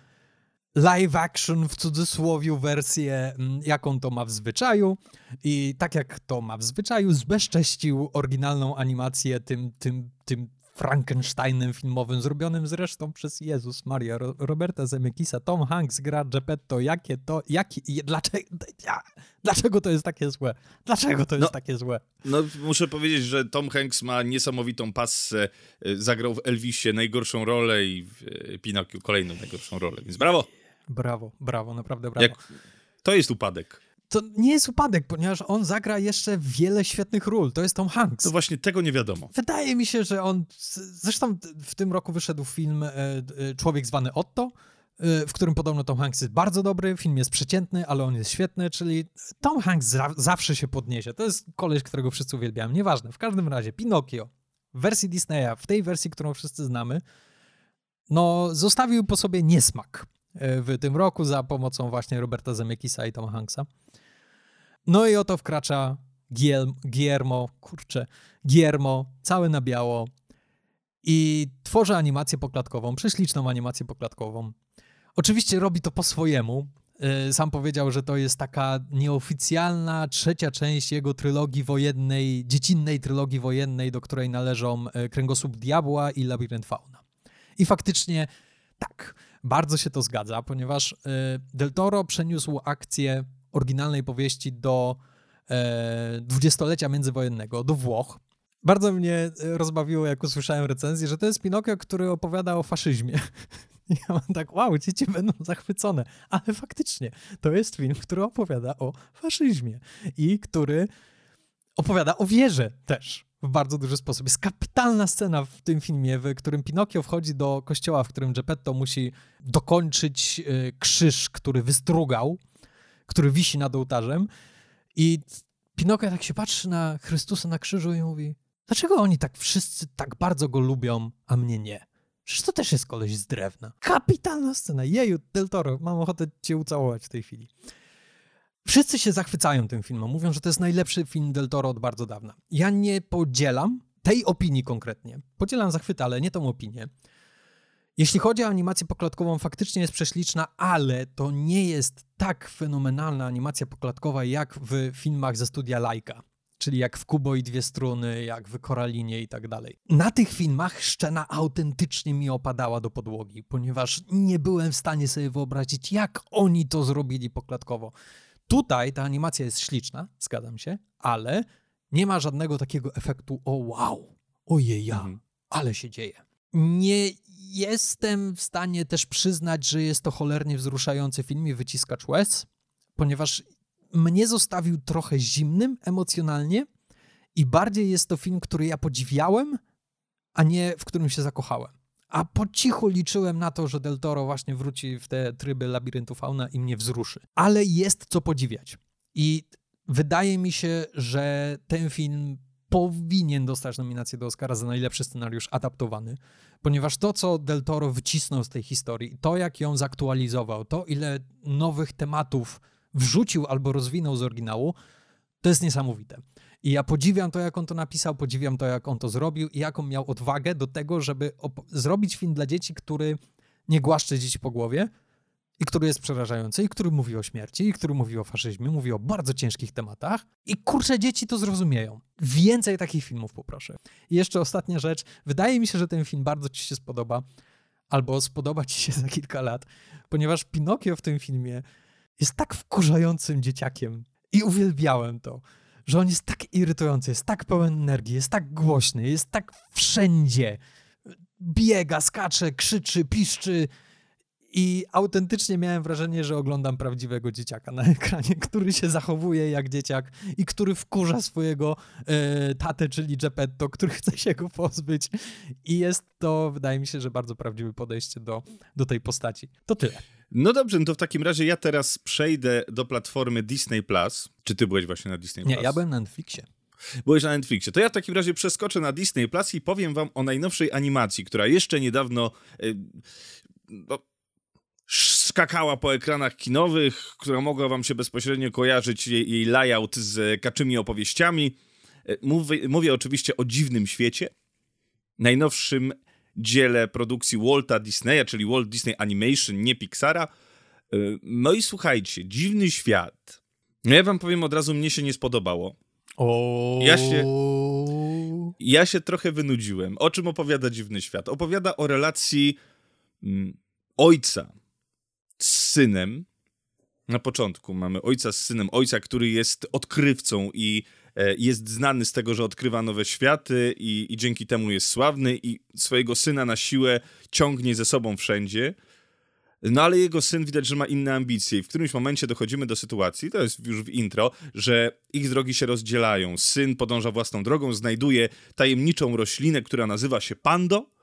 live action w cudzysłowie wersję, mm, jaką to ma w zwyczaju. I tak jak to ma w zwyczaju, zbezcześcił oryginalną animację tym, tym, tym Frankensteinem filmowym, zrobionym zresztą przez Jezus Maria, Ro Roberta Zemeckisa, Tom Hanks gra Geppetto, jakie to, jakie, dlaczego, ja, dlaczego to jest takie złe? Dlaczego to jest no, takie złe? No, muszę powiedzieć, że Tom Hanks ma niesamowitą passę, y, zagrał w Elvisie najgorszą rolę i w y, Pinokiu kolejną najgorszą rolę, więc brawo! Brawo, brawo, naprawdę brawo. Jak, to jest upadek to nie jest upadek, ponieważ on zagra jeszcze wiele świetnych ról. To jest Tom Hanks. To właśnie tego nie wiadomo. Wydaje mi się, że on. Zresztą w tym roku wyszedł film e, e, Człowiek zwany Otto, e, w którym podobno Tom Hanks jest bardzo dobry. Film jest przeciętny, ale on jest świetny, czyli Tom Hanks za zawsze się podniesie. To jest koleś, którego wszyscy uwielbiają. Nieważne. W każdym razie, Pinokio w wersji Disneya, w tej wersji, którą wszyscy znamy, no, zostawił po sobie niesmak w tym roku za pomocą właśnie Roberta Zemeckisa i Toma Hanksa. No i oto wkracza Guillermo, kurczę, Guillermo, cały na biało i tworzy animację poklatkową, prześliczną animację poklatkową. Oczywiście robi to po swojemu. Y, sam powiedział, że to jest taka nieoficjalna trzecia część jego trylogii wojennej, dziecinnej trylogii wojennej, do której należą y, Kręgosłup Diabła i Labirynt Fauna. I faktycznie tak, bardzo się to zgadza, ponieważ y, Del Toro przeniósł akcję oryginalnej powieści do e, dwudziestolecia międzywojennego, do Włoch. Bardzo mnie e, rozbawiło, jak usłyszałem recenzję, że to jest Pinokio, który opowiada o faszyzmie. Ja mam tak, wow, dzieci będą zachwycone. Ale faktycznie, to jest film, który opowiada o faszyzmie i który opowiada o wierze też w bardzo duży sposób. Jest kapitalna scena w tym filmie, w którym Pinokio wchodzi do kościoła, w którym Geppetto musi dokończyć e, krzyż, który wystrugał który wisi nad ołtarzem. I Pinokio tak się patrzy na Chrystusa na krzyżu i mówi: Dlaczego oni tak wszyscy tak bardzo go lubią, a mnie nie? Przecież to też jest koleś z drewna. Kapitalna scena. Jeju, Del Toro, mam ochotę cię ucałować w tej chwili. Wszyscy się zachwycają tym filmem. Mówią, że to jest najlepszy film Del Toro od bardzo dawna. Ja nie podzielam tej opinii konkretnie. Podzielam zachwyt, ale nie tą opinię. Jeśli chodzi o animację poklatkową, faktycznie jest prześliczna, ale to nie jest tak fenomenalna animacja poklatkowa jak w filmach ze studia Laika. Czyli jak w Kubo i dwie struny, jak w Koralinie i tak dalej. Na tych filmach szczena autentycznie mi opadała do podłogi, ponieważ nie byłem w stanie sobie wyobrazić, jak oni to zrobili poklatkowo. Tutaj ta animacja jest śliczna, zgadzam się, ale nie ma żadnego takiego efektu o wow, ojeja, mhm. ale się dzieje. Nie jestem w stanie też przyznać, że jest to cholernie wzruszający film i wyciskacz łez, ponieważ mnie zostawił trochę zimnym emocjonalnie i bardziej jest to film, który ja podziwiałem, a nie w którym się zakochałem. A po cichu liczyłem na to, że Del Toro właśnie wróci w te tryby labiryntu fauna i mnie wzruszy. Ale jest co podziwiać. I wydaje mi się, że ten film powinien dostać nominację do Oscara za najlepszy scenariusz adaptowany, ponieważ to, co Del Toro wycisnął z tej historii, to jak ją zaktualizował, to ile nowych tematów wrzucił albo rozwinął z oryginału, to jest niesamowite. I ja podziwiam to, jak on to napisał, podziwiam to, jak on to zrobił i jaką miał odwagę do tego, żeby zrobić film dla dzieci, który nie głaszcze dzieci po głowie, i który jest przerażający, i który mówi o śmierci, i który mówi o faszyzmie, mówi o bardzo ciężkich tematach. I kurczę, dzieci to zrozumieją. Więcej takich filmów poproszę. I jeszcze ostatnia rzecz. Wydaje mi się, że ten film bardzo ci się spodoba, albo spodoba ci się za kilka lat, ponieważ Pinokio w tym filmie jest tak wkurzającym dzieciakiem. I uwielbiałem to, że on jest tak irytujący, jest tak pełen energii, jest tak głośny, jest tak wszędzie. Biega, skacze, krzyczy, piszczy i autentycznie miałem wrażenie, że oglądam prawdziwego dzieciaka na ekranie, który się zachowuje jak dzieciak i który wkurza swojego e, tatę, czyli Geppetto, który chce się go pozbyć. I jest to, wydaje mi się, że bardzo prawdziwe podejście do, do tej postaci. To tyle. No dobrze, no to w takim razie ja teraz przejdę do platformy Disney Plus. Czy ty byłeś właśnie na Disney Plus? Nie, ja byłem na Netflixie. Byłeś na Netflixie. To ja w takim razie przeskoczę na Disney Plus i powiem wam o najnowszej animacji, która jeszcze niedawno. Yy, no, skakała po ekranach kinowych, która mogła wam się bezpośrednio kojarzyć jej, jej layout z kaczymi opowieściami. E, mówię, mówię oczywiście o Dziwnym Świecie, najnowszym dziele produkcji Walta Disneya, czyli Walt Disney Animation, nie Pixara. E, no i słuchajcie, Dziwny Świat. No ja wam powiem od razu, mnie się nie spodobało. O. Ja się, Ja się trochę wynudziłem. O czym opowiada Dziwny Świat? Opowiada o relacji mm, ojca z synem. Na początku mamy ojca z synem, ojca, który jest odkrywcą i jest znany z tego, że odkrywa nowe światy i, i dzięki temu jest sławny i swojego syna na siłę ciągnie ze sobą wszędzie. No ale jego syn widać, że ma inne ambicje i w którymś momencie dochodzimy do sytuacji, to jest już w intro, że ich drogi się rozdzielają. Syn podąża własną drogą, znajduje tajemniczą roślinę, która nazywa się pando, e,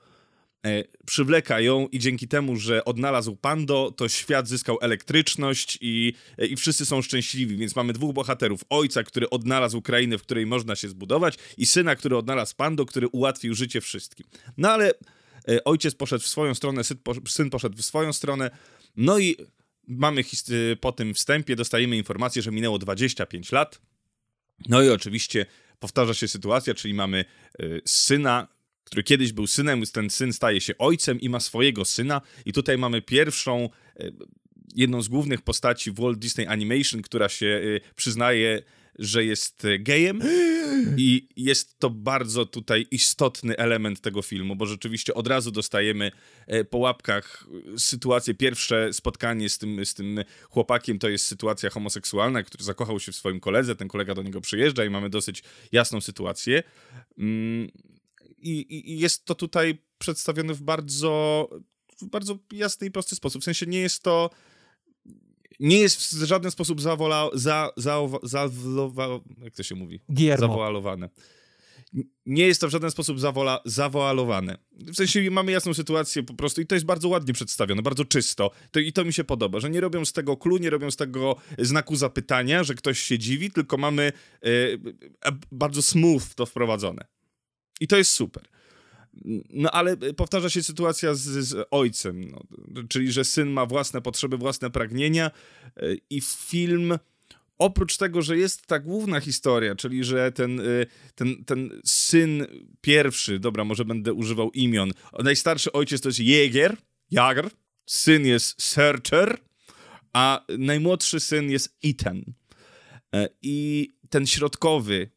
przywleka ją i dzięki temu, że odnalazł pando, to świat zyskał elektryczność i, e, i wszyscy są szczęśliwi, więc mamy dwóch bohaterów. Ojca, który odnalazł krainę, w której można się zbudować i syna, który odnalazł pando, który ułatwił życie wszystkim. No ale E, ojciec poszedł w swoją stronę, syn poszedł w swoją stronę. No i mamy e, po tym wstępie, dostajemy informację, że minęło 25 lat. No i oczywiście powtarza się sytuacja, czyli mamy e, syna, który kiedyś był synem, ten syn staje się ojcem i ma swojego syna. I tutaj mamy pierwszą, jedną z głównych postaci Walt Disney Animation, która się przyznaje że jest e, gejem i jest to bardzo tutaj istotny element tego filmu, bo rzeczywiście od razu dostajemy e, po łapkach sytuację, pierwsze spotkanie z tym, z tym chłopakiem to jest sytuacja homoseksualna, który zakochał się w swoim koledze, ten kolega do niego przyjeżdża i mamy dosyć jasną sytuację. I, i jest to tutaj przedstawione w bardzo, w bardzo jasny i prosty sposób. W sensie nie jest to nie jest w żaden sposób zawola, za, za, za, jak to się mówi? Giermo. Zawoalowane. Nie jest to w żaden sposób zawola, zawoalowane. W sensie mamy jasną sytuację po prostu i to jest bardzo ładnie przedstawione, bardzo czysto. To, I to mi się podoba, że nie robią z tego clue, nie robią z tego znaku zapytania, że ktoś się dziwi, tylko mamy e, bardzo smooth to wprowadzone. I to jest super. No ale powtarza się sytuacja z, z ojcem, no, czyli że syn ma własne potrzeby, własne pragnienia e, i film oprócz tego, że jest ta główna historia, czyli że ten, e, ten, ten syn pierwszy, dobra, może będę używał imion, najstarszy ojciec to jest Jäger, Jager, syn jest Searcher, a najmłodszy syn jest Ethan. E, I ten środkowy,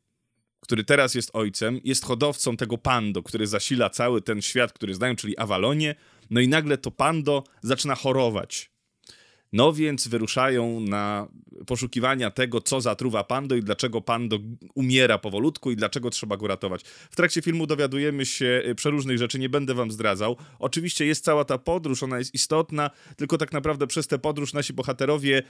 który teraz jest ojcem, jest hodowcą tego pando, który zasila cały ten świat, który znają, czyli Avalonie. No i nagle to pando zaczyna chorować. No więc wyruszają na poszukiwania tego, co zatruwa pando i dlaczego pando umiera powolutku i dlaczego trzeba go ratować. W trakcie filmu dowiadujemy się y, przeróżnych rzeczy, nie będę wam zdradzał. Oczywiście jest cała ta podróż, ona jest istotna, tylko tak naprawdę przez tę podróż nasi bohaterowie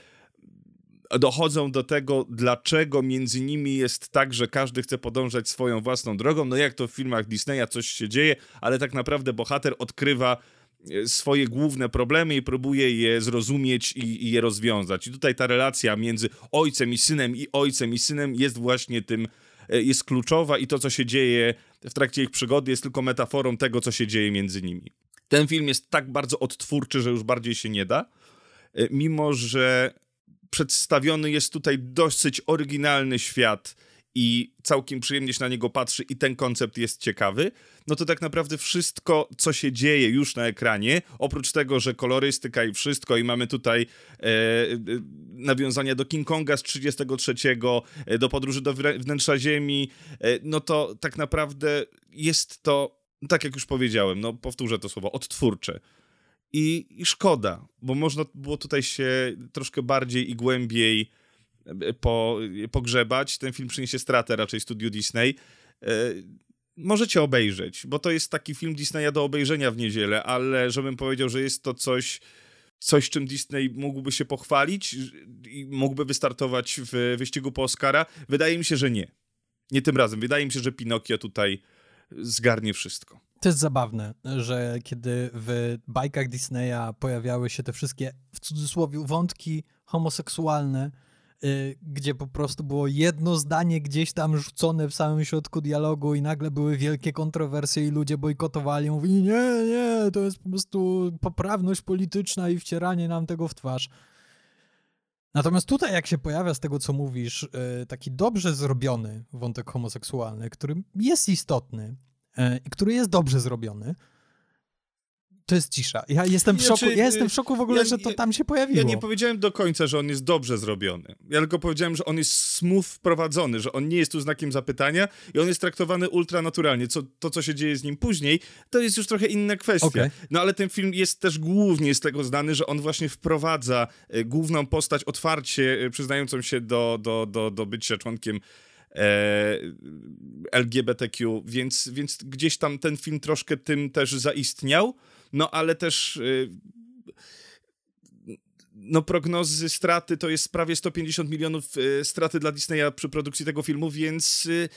dochodzą do tego, dlaczego między nimi jest tak, że każdy chce podążać swoją własną drogą. No jak to w filmach Disneya coś się dzieje, ale tak naprawdę bohater odkrywa e, swoje główne problemy i próbuje je zrozumieć i, i, je rozwiązać. I tutaj ta relacja między ojcem i synem i ojcem i synem jest właśnie tym, e, jest kluczowa i to, co się dzieje w trakcie ich przygody jest tylko metaforą tego, co się dzieje między nimi. Ten film jest tak bardzo odtwórczy, że już bardziej się nie da, e, mimo że przedstawiony jest tutaj dosyć oryginalny świat i całkiem przyjemnie się na niego patrzy i ten koncept jest ciekawy, no to tak naprawdę wszystko, co się dzieje już na ekranie, oprócz tego, że kolorystyka i wszystko i mamy tutaj e, e nawiązania do King Konga z 33, e, do podróży do wnętrza ziemi, e, no to tak naprawdę jest to, tak jak już powiedziałem, no powtórzę to słowo, odtwórcze. I, I, szkoda, bo można było tutaj się troszkę bardziej i głębiej e, po, pogrzebać. Ten film przyniesie stratę raczej studiu Disney. E, możecie obejrzeć, bo to jest taki film Disneya do obejrzenia w niedzielę, ale żebym powiedział, że jest to coś, coś czym Disney mógłby się pochwalić i mógłby wystartować w wyścigu po Oscara, wydaje mi się, że nie. Nie tym razem. Wydaje mi się, że Pinokio tutaj zgarnie wszystko. To jest zabawne, że kiedy w bajkach Disneya pojawiały się te wszystkie, w cudzysłowie, wątki homoseksualne, yy, gdzie po prostu było jedno zdanie gdzieś tam rzucone w samym środku dialogu i nagle były wielkie kontrowersje i ludzie bojkotowali, mówili nie, nie, to jest po prostu poprawność polityczna i wcieranie nam tego w twarz. Natomiast tutaj, jak się pojawia z tego, co mówisz, yy, taki dobrze zrobiony wątek homoseksualny, który jest istotny, i który jest dobrze zrobiony, to jest cisza. Ja jestem w szoku, Znaczy, ja jestem w szoku w ogóle, ja- że to ja- tam się pojawiło. Ja nie powiedziałem do końca, że on jest dobrze zrobiony. Ja tylko powiedziałem, że on jest smooth wprowadzony, że on nie jest tu znakiem zapytania i on jest traktowany ultranaturalnie. Co, to, co się dzieje z nim później, to jest już trochę inna kwestia. Okej. No ale ten film jest też głównie z tego znany, że on właśnie wprowadza e, główną postać otwarcie e, przyznającą się do, do, do, do bycia członkiem e, LGBTQ, więc, więc gdzieś tam ten film troszkę tym też zaistniał, no ale też e, no prognozy straty to jest prawie 150 milionów e, straty dla Disneya przy produkcji tego filmu, więc e,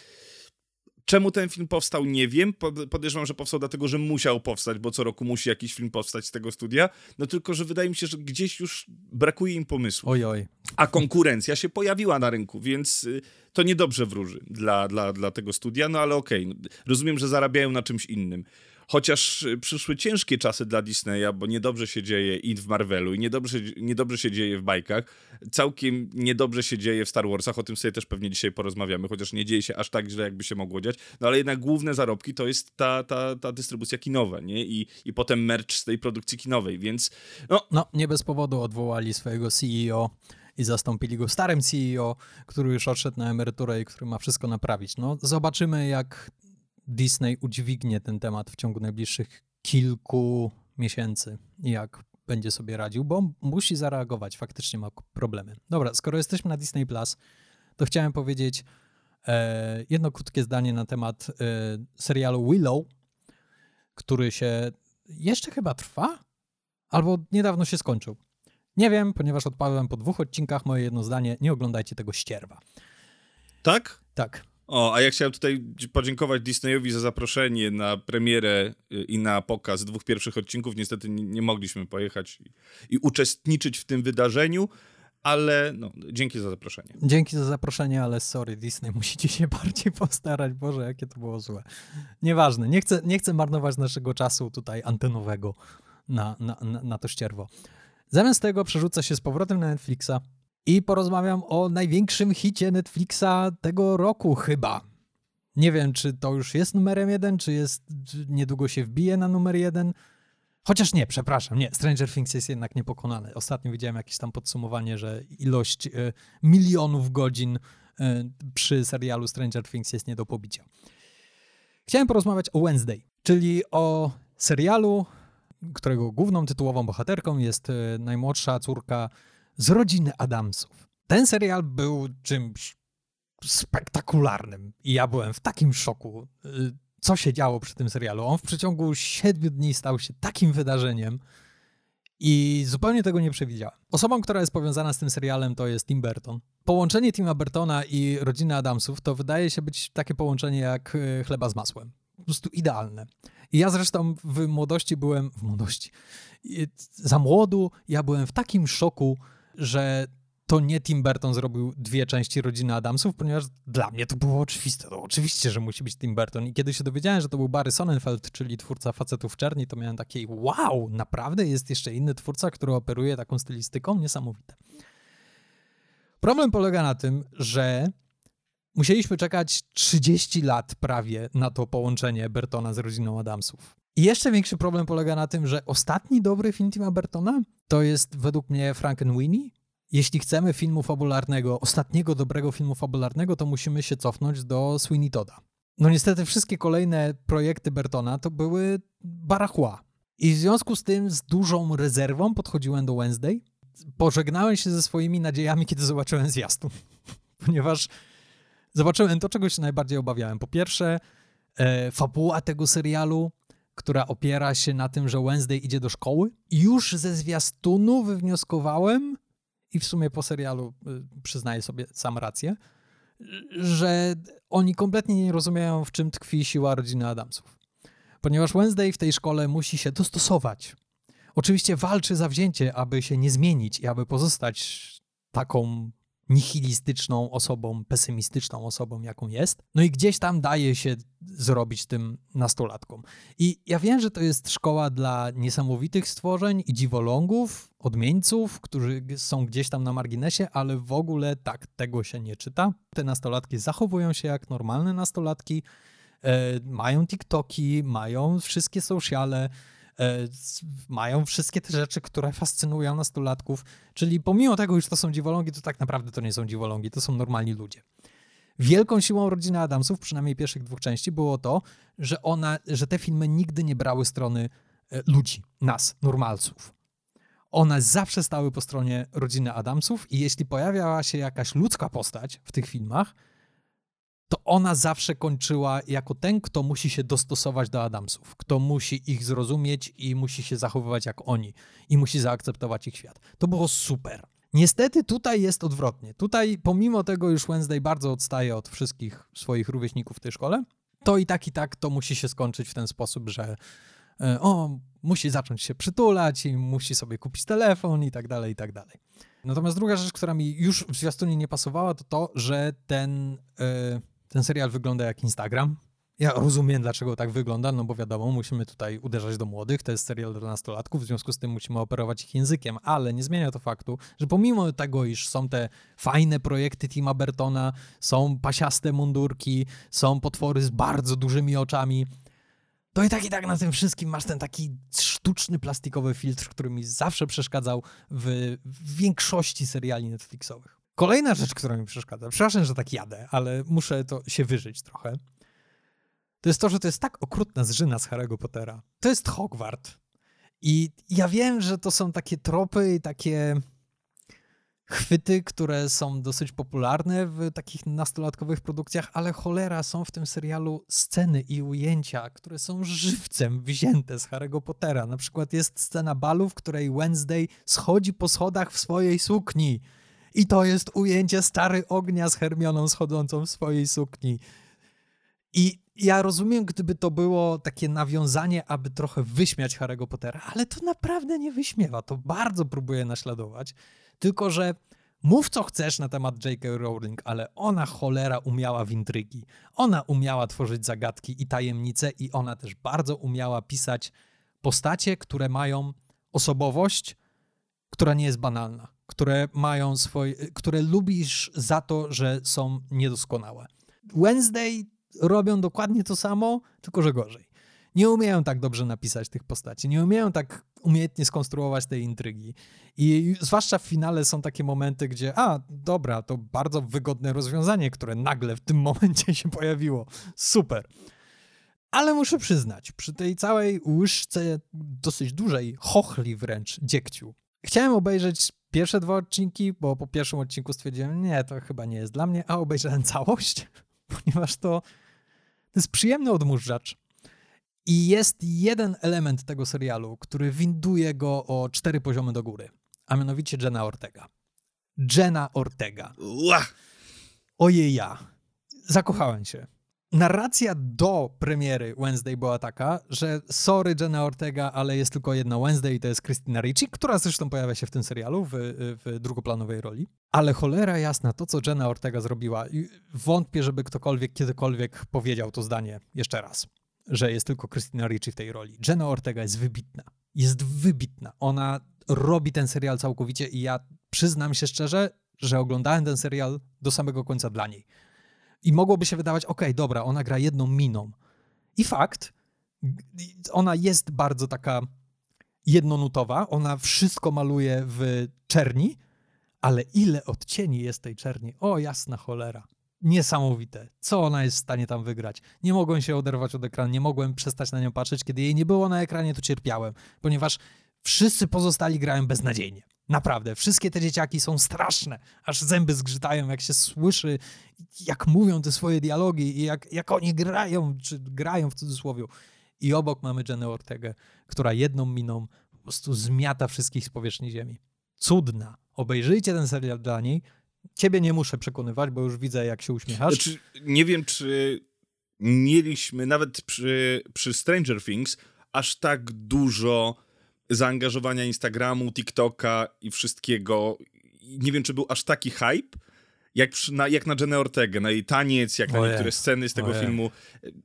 czemu ten film powstał nie wiem, Pod- podejrzewam, że powstał dlatego, że musiał powstać, bo co roku musi jakiś film powstać z tego studia, no tylko, że wydaje mi się, że gdzieś już brakuje im pomysłu Oj, oj. a konkurencja się pojawiła na rynku, więc y, to niedobrze wróży dla, dla, dla tego studia, no ale okej, no, rozumiem, że zarabiają na czymś innym. Chociaż y, przyszły ciężkie czasy dla Disneya, bo niedobrze się dzieje i w Marvelu, i niedobrze, niedobrze się dzieje w bajkach, całkiem niedobrze się dzieje w Star Warsach, o tym sobie też pewnie dzisiaj porozmawiamy, chociaż nie dzieje się aż tak źle, jakby się mogło dziać, no ale jednak główne zarobki to jest ta, ta, ta dystrybucja kinowa, nie? I, I potem merch z tej produkcji kinowej, więc no, No, nie bez powodu odwołali swojego CEO i zastąpili go starym CEO, który już odszedł na emeryturę i który ma wszystko naprawić. No, zobaczymy, jak Disney udźwignie ten temat w ciągu najbliższych kilku miesięcy jak będzie sobie radził, bo musi zareagować, faktycznie ma problemy. Dobra, skoro jesteśmy na Disney Plus, to chciałem powiedzieć e, jedno krótkie zdanie na temat e, serialu Willow, który się jeszcze chyba trwa, albo niedawno się skończył. Nie wiem, ponieważ odpadłem po dwóch odcinkach, moje jedno zdanie, nie oglądajcie tego ścierwa. tak? Tak, O, a ja chciałem tutaj podziękować Disneyowi za zaproszenie na premierę y, i na pokaz dwóch pierwszych odcinków. Niestety nie, mogliśmy pojechać i, uczestniczyć w tym wydarzeniu, ale no, dzięki za zaproszenie. dzięki za zaproszenie, ale sorry, Disney, musicie się bardziej postarać. Boże, jakie to było złe. Nieważne, nie chcę, nie chcę marnować naszego czasu tutaj antenowego na, na, na, na to ścierwo. Zamiast tego przerzucę się z powrotem na Netflixa i porozmawiam o największym hicie Netflixa tego roku chyba. Nie wiem, czy to już jest numerem jeden, czy jest niedługo się wbije na numer jeden. Chociaż nie, przepraszam, nie, Stranger Things jest jednak niepokonany. Ostatnio widziałem jakieś tam podsumowanie, że ilość e, milionów godzin e, przy serialu Stranger Things jest nie do pobicia. Chciałem porozmawiać o Wednesday, czyli o serialu, którego główną tytułową bohaterką jest e, najmłodsza córka z rodziny Adamsów. Ten serial był czymś spektakularnym i ja byłem w takim szoku, y, co się działo przy tym serialu. On w przeciągu siedmiu dni stał się takim wydarzeniem i zupełnie tego nie przewidziałem. Osobą, która jest powiązana z tym serialem to jest Tim Burton. Połączenie Tima Burtona i rodziny Adamsów to wydaje się być takie połączenie jak y, chleba z masłem. Po prostu idealne. I ja zresztą w młodości byłem, w młodości, i za młodu ja byłem w takim szoku, że to nie Tim Burton zrobił dwie części Rodziny Adamsów, ponieważ dla mnie to było oczywiste. To oczywiście, że musi być Tim Burton. I kiedy się dowiedziałem, że to był Barry Sonnenfeld, czyli twórca Facetów Czerni, to miałem takie wow, naprawdę jest jeszcze inny twórca, który operuje taką stylistyką? Niesamowite. Problem polega na tym, że musieliśmy czekać 30 lat prawie na to połączenie Bertona z rodziną Adamsów. I jeszcze większy problem polega na tym, że ostatni dobry film Tima Burtona to jest według mnie Frankenweenie. Jeśli chcemy filmu fabularnego, ostatniego dobrego filmu fabularnego, to musimy się cofnąć do Sweeney Toda. No niestety wszystkie kolejne projekty Bertona to były barachła. I w związku z tym z dużą rezerwą podchodziłem do Wednesday. Pożegnałem się ze swoimi nadziejami, kiedy zobaczyłem zwiastun. Ponieważ zobaczyłem to, czego się najbardziej obawiałem. Po pierwsze, e, fabuła tego serialu, która opiera się na tym, że Wednesday idzie do szkoły. Już ze zwiastunu wywnioskowałem, i w sumie po serialu y, przyznaję sobie sam rację, że oni kompletnie nie rozumieją, w czym tkwi siła rodziny Adamsów. Ponieważ Wednesday w tej szkole musi się dostosować. Oczywiście walczy za wzięcie, aby się nie zmienić i aby pozostać taką nihilistyczną osobą, pesymistyczną osobą, jaką jest. No i gdzieś tam daje się zrobić tym nastolatkom. I ja wiem, że to jest szkoła dla niesamowitych stworzeń i dziwolągów, odmieńców, którzy są gdzieś tam na marginesie, ale w ogóle tak tego się nie czyta. Te nastolatki zachowują się jak normalne nastolatki, e, mają TikToki, mają wszystkie sociale, mają wszystkie te rzeczy, które fascynują nastolatków, czyli pomimo tego, że to są dziwolągi, to tak naprawdę to nie są dziwolągi, to są normalni ludzie. Wielką siłą rodziny Adamsów, przynajmniej pierwszych dwóch części, było to, że, ona, że te filmy nigdy nie brały strony e, ludzi, nas, normalców. One zawsze stały po stronie rodziny Adamsów i jeśli pojawiała się jakaś ludzka postać w tych filmach, to ona zawsze kończyła jako ten, kto musi się dostosować do Adamsów, kto musi ich zrozumieć i musi się zachowywać jak oni i musi zaakceptować ich świat. To było super. Niestety tutaj jest odwrotnie. Tutaj, pomimo tego, już Wednesday bardzo odstaje od wszystkich swoich rówieśników w tej szkole, to i tak, i tak to musi się skończyć w ten sposób, że e, o, musi zacząć się przytulać i musi sobie kupić telefon i tak dalej, i tak dalej. Natomiast druga rzecz, która mi już w zwiastunie nie pasowała, to to, że ten, yy, ten serial wygląda jak Instagram. Ja rozumiem, dlaczego tak wygląda, no bo wiadomo, musimy tutaj uderzać do młodych, to jest serial dla nastolatków, w związku z tym musimy operować ich językiem, ale nie zmienia to faktu, że pomimo tego, iż są te fajne projekty Tima Bertona, są pasiaste mundurki, są potwory z bardzo dużymi oczami, to i tak i tak na tym wszystkim masz ten taki sztuczny plastikowy filtr, który mi zawsze przeszkadzał w, większości seriali Netflixowych. Kolejna rzecz, która mi przeszkadza, przepraszam, że tak jadę, ale muszę to się wyżyć trochę to jest to, że to jest tak okrutna zżyna z Harry'ego Pottera. To jest Hogwart. I ja wiem, że to są takie tropy i takie chwyty, które są dosyć popularne w takich nastolatkowych produkcjach, ale cholera, są w tym serialu sceny i ujęcia, które są żywcem wzięte z Harry'ego Pottera. Na przykład jest scena balu, w której Wednesday schodzi po schodach w swojej sukni. I to jest ujęcie stary ognia z Hermioną schodzącą w swojej sukni. I ja rozumiem, gdyby to było takie nawiązanie, aby trochę wyśmiać Harry'ego Pottera, ale to naprawdę nie wyśmiewa, to bardzo próbuje naśladować, tylko że mów co chcesz na temat J.K. Rowling, ale ona cholera umiała w intrygi. Ona umiała tworzyć zagadki i tajemnice i ona też bardzo umiała pisać postacie, które mają osobowość, która nie jest banalna, które mają swoje, które lubisz za to, że są niedoskonałe. Wednesday robią dokładnie to samo, tylko że gorzej. Nie umieją tak dobrze napisać tych postaci, nie umieją tak umiejętnie skonstruować tej intrygi. I zwłaszcza w finale są takie momenty, gdzie, a dobra, to bardzo wygodne rozwiązanie, które nagle w tym momencie się pojawiło. Super. Ale muszę przyznać, przy tej całej łyżce dosyć dużej, chochli wręcz, dziegciu, chciałem obejrzeć pierwsze dwa odcinki, bo po pierwszym odcinku stwierdziłem, nie, to chyba nie jest dla mnie, a obejrzałem całość, ponieważ to to jest przyjemny odmurzacz. I jest jeden element tego serialu, który winduje go o cztery poziomy do góry, a mianowicie Jenna Ortega. Jenna Ortega. Ojej ja. Zakochałem się narracja do premiery Wednesday była taka, że sorry Jenna Ortega, ale jest tylko jedna Wednesday i to jest Christina Ricci, która zresztą pojawia się w tym serialu w, w drugoplanowej roli. Ale cholera jasna, to co Jenna Ortega zrobiła, wątpię, żeby ktokolwiek kiedykolwiek powiedział to zdanie jeszcze raz, że jest tylko Christina Ricci w tej roli. Jenna Ortega jest wybitna. Jest wybitna. Ona robi ten serial całkowicie i ja przyznam się szczerze, że oglądałem ten serial do samego końca dla niej i mogłoby się wydawać, ok, dobra, ona gra jedną miną. I fakt, ona jest bardzo taka jednonutowa, ona wszystko maluje w czerni, ale ile odcieni jest tej czerni? O, jasna cholera. Niesamowite. Co ona jest w stanie tam wygrać? Nie mogłem się oderwać od ekranu, nie mogłem przestać na nią patrzeć. Kiedy jej nie było na ekranie, to cierpiałem, ponieważ wszyscy pozostali grają beznadziejnie. Naprawdę, wszystkie te dzieciaki są straszne, aż zęby zgrzytają, jak się słyszy, jak mówią te swoje dialogi i jak, jak oni grają, czy grają w cudzysłowie. I obok mamy Jenę Ortegę, która jedną miną po prostu zmiata wszystkich z powierzchni ziemi. Cudna. Obejrzyjcie ten serial dla niej. Ciebie nie muszę przekonywać, bo już widzę, jak się uśmiechasz. Znaczy, nie wiem, czy mieliśmy nawet przy, przy Stranger Things aż tak dużo zaangażowania Instagramu, TikToka i wszystkiego. Nie wiem, czy był aż taki hype, jak, na, jak na Jenę Ortega, na jej taniec, jak na niektóre sceny z tego filmu.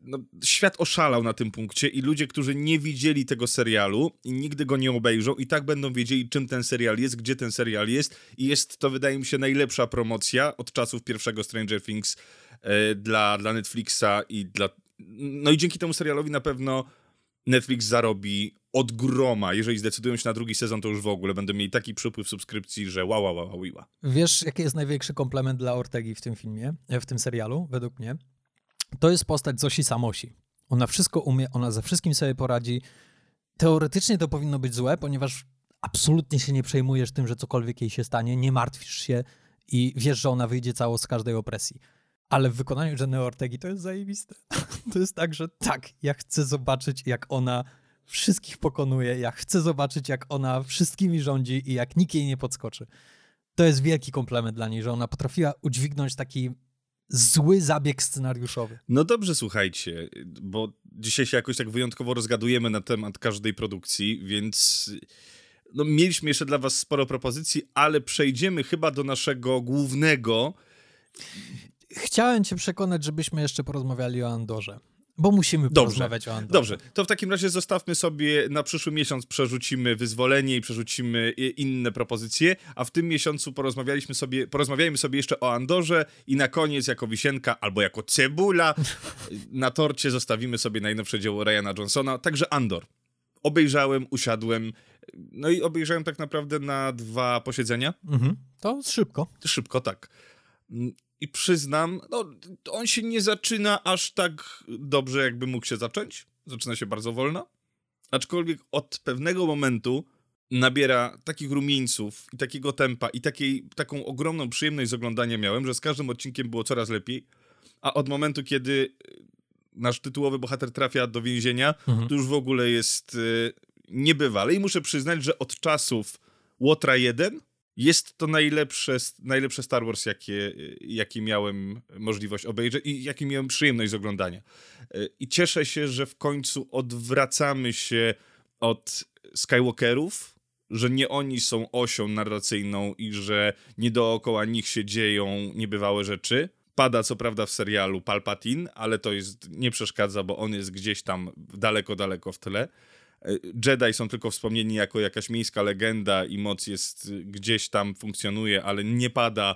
No, świat oszalał na tym punkcie i ludzie, którzy nie widzieli tego serialu i nigdy go nie obejrzą i tak będą wiedzieli, czym ten serial jest, gdzie ten serial jest i jest to, wydaje mi się, najlepsza promocja od czasów pierwszego Stranger Things e, dla, dla Netflixa i dla... No i dzięki temu serialowi na pewno Netflix zarobi od groma. Jeżeli zdecydują się na drugi sezon, to już w ogóle będą mieli taki przypływ subskrypcji, że wow, wow, wow, wow. Wiesz, jaki jest największy komplement dla Ortegi w tym filmie, w tym serialu, według mnie? To jest postać Zosi Samosi. Ona wszystko umie, ona ze wszystkim sobie poradzi. Teoretycznie to powinno być złe, ponieważ absolutnie się nie przejmujesz tym, że cokolwiek jej się stanie, nie martwisz się i wiesz, że ona wyjdzie cało z każdej opresji. Ale w wykonaniu Jenny Ortegi to jest zajebiste. To jest tak, że tak, ja chcę zobaczyć, jak ona wszystkich pokonuje, ja chcę zobaczyć, jak ona wszystkimi rządzi i jak nikt jej nie podskoczy. To jest wielki komplement dla niej, że ona potrafiła udźwignąć taki zły zabieg scenariuszowy. No dobrze, słuchajcie, bo dzisiaj się jakoś tak wyjątkowo rozgadujemy na temat każdej produkcji, więc no, mieliśmy jeszcze dla was sporo propozycji, ale przejdziemy chyba do naszego głównego. Chciałem cię przekonać, żebyśmy jeszcze porozmawiali o Andorze. Bo musimy Dobrze. porozmawiać o Andorze. Dobrze, to w takim razie zostawmy sobie na przyszły miesiąc, przerzucimy wyzwolenie i przerzucimy inne propozycje, a w tym miesiącu porozmawialiśmy sobie, porozmawiajmy sobie jeszcze o Andorze i na koniec jako wisienka albo jako cebula na torcie zostawimy sobie najnowsze dzieło Ryana Johnsona, także Andor. Obejrzałem, usiadłem, no i obejrzałem tak naprawdę na dwa posiedzenia. Mhm. To szybko. Szybko, tak. I przyznam, no, on się nie zaczyna aż tak dobrze, jakby mógł się zacząć. Zaczyna się bardzo wolno. Aczkolwiek od pewnego momentu nabiera takich rumieńców i takiego tempa i takiej, taką ogromną przyjemność z oglądania miałem, że z każdym odcinkiem było coraz lepiej. A od momentu, kiedy y, nasz tytułowy bohater trafia do więzienia, Mhm. to już w ogóle jest y, niebywale. I muszę przyznać, że od czasów Łotra 1 jest to najlepsze, najlepsze Star Wars, jakie, jakie miałem możliwość obejrzeć i jakie miałem przyjemność z oglądania. I cieszę się, że w końcu odwracamy się od Skywalkerów, że nie oni są osią narracyjną i że nie dookoła nich się dzieją niebywałe rzeczy. Pada co prawda w serialu Palpatine, ale to jest nie przeszkadza, bo on jest gdzieś tam daleko, daleko w tle. Y, Jedi są tylko wspomnieni jako jakaś miejska legenda i moc jest y, gdzieś tam funkcjonuje, ale nie pada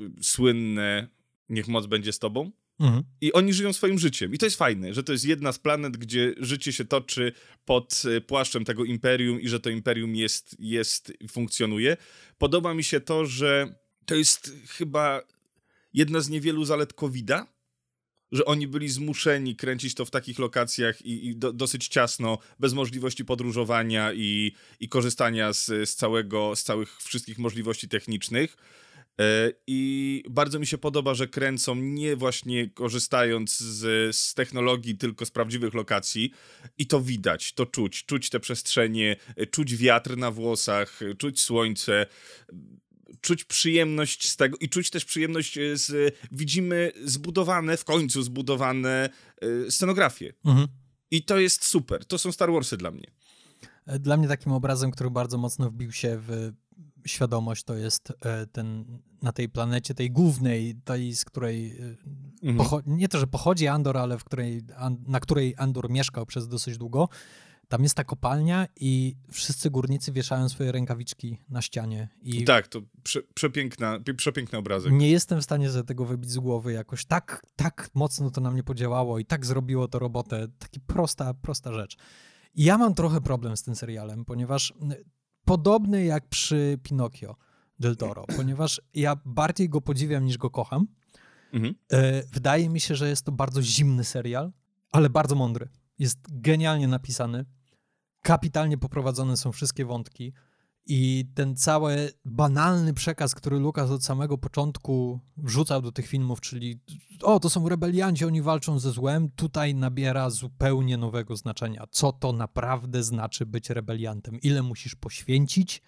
y, słynne niech moc będzie z tobą. Mhm. I oni żyją swoim życiem. I to jest fajne, że to jest jedna z planet, gdzie życie się toczy pod e, płaszczem tego imperium i że to imperium jest, jest funkcjonuje. Podoba mi się to, że to jest chyba jedna z niewielu zalet COVID-a, że oni byli zmuszeni kręcić to w takich lokacjach i, i do, dosyć ciasno, bez możliwości podróżowania i, i korzystania z, z całego, z całych wszystkich możliwości technicznych. E, I bardzo mi się podoba, że kręcą nie właśnie korzystając z, z technologii, tylko z prawdziwych lokacji. I to widać, to czuć. Czuć te przestrzenie, e, czuć wiatr na włosach, e, czuć słońce, czuć przyjemność z tego i czuć też przyjemność e, z. Widzimy zbudowane, w końcu zbudowane e, scenografie. Mhm. I to jest super. To są Star Warsy dla mnie. Dla mnie takim obrazem, który bardzo mocno wbił się w świadomość, to jest e, ten na tej planecie, tej głównej, tej, z której e, Mhm. nie to, że pochodzi Andor, ale w której, na której Andor mieszkał przez dosyć długo. Tam jest ta kopalnia i wszyscy górnicy wieszają swoje rękawiczki na ścianie. I Tak, to prze, przepiękna, przepiękny obrazek. nie jestem w stanie sobie tego wybić z głowy. Jakoś tak, tak mocno to na mnie podziałało i tak zrobiło to robotę. Taka prosta, prosta rzecz. I ja mam trochę problem z tym serialem, ponieważ podobny jak przy Pinokio del Toro, ponieważ ja bardziej go podziwiam niż go kocham. Mhm. E, Wydaje mi się, że jest to bardzo zimny serial, ale bardzo mądry. Jest genialnie napisany. Kapitalnie poprowadzone są wszystkie wątki. I ten cały banalny przekaz, który Lukas od samego początku wrzucał do tych filmów, czyli o, to są rebelianci, oni walczą ze złem, tutaj nabiera zupełnie nowego znaczenia. Co to naprawdę znaczy być rebeliantem? Ile musisz poświęcić,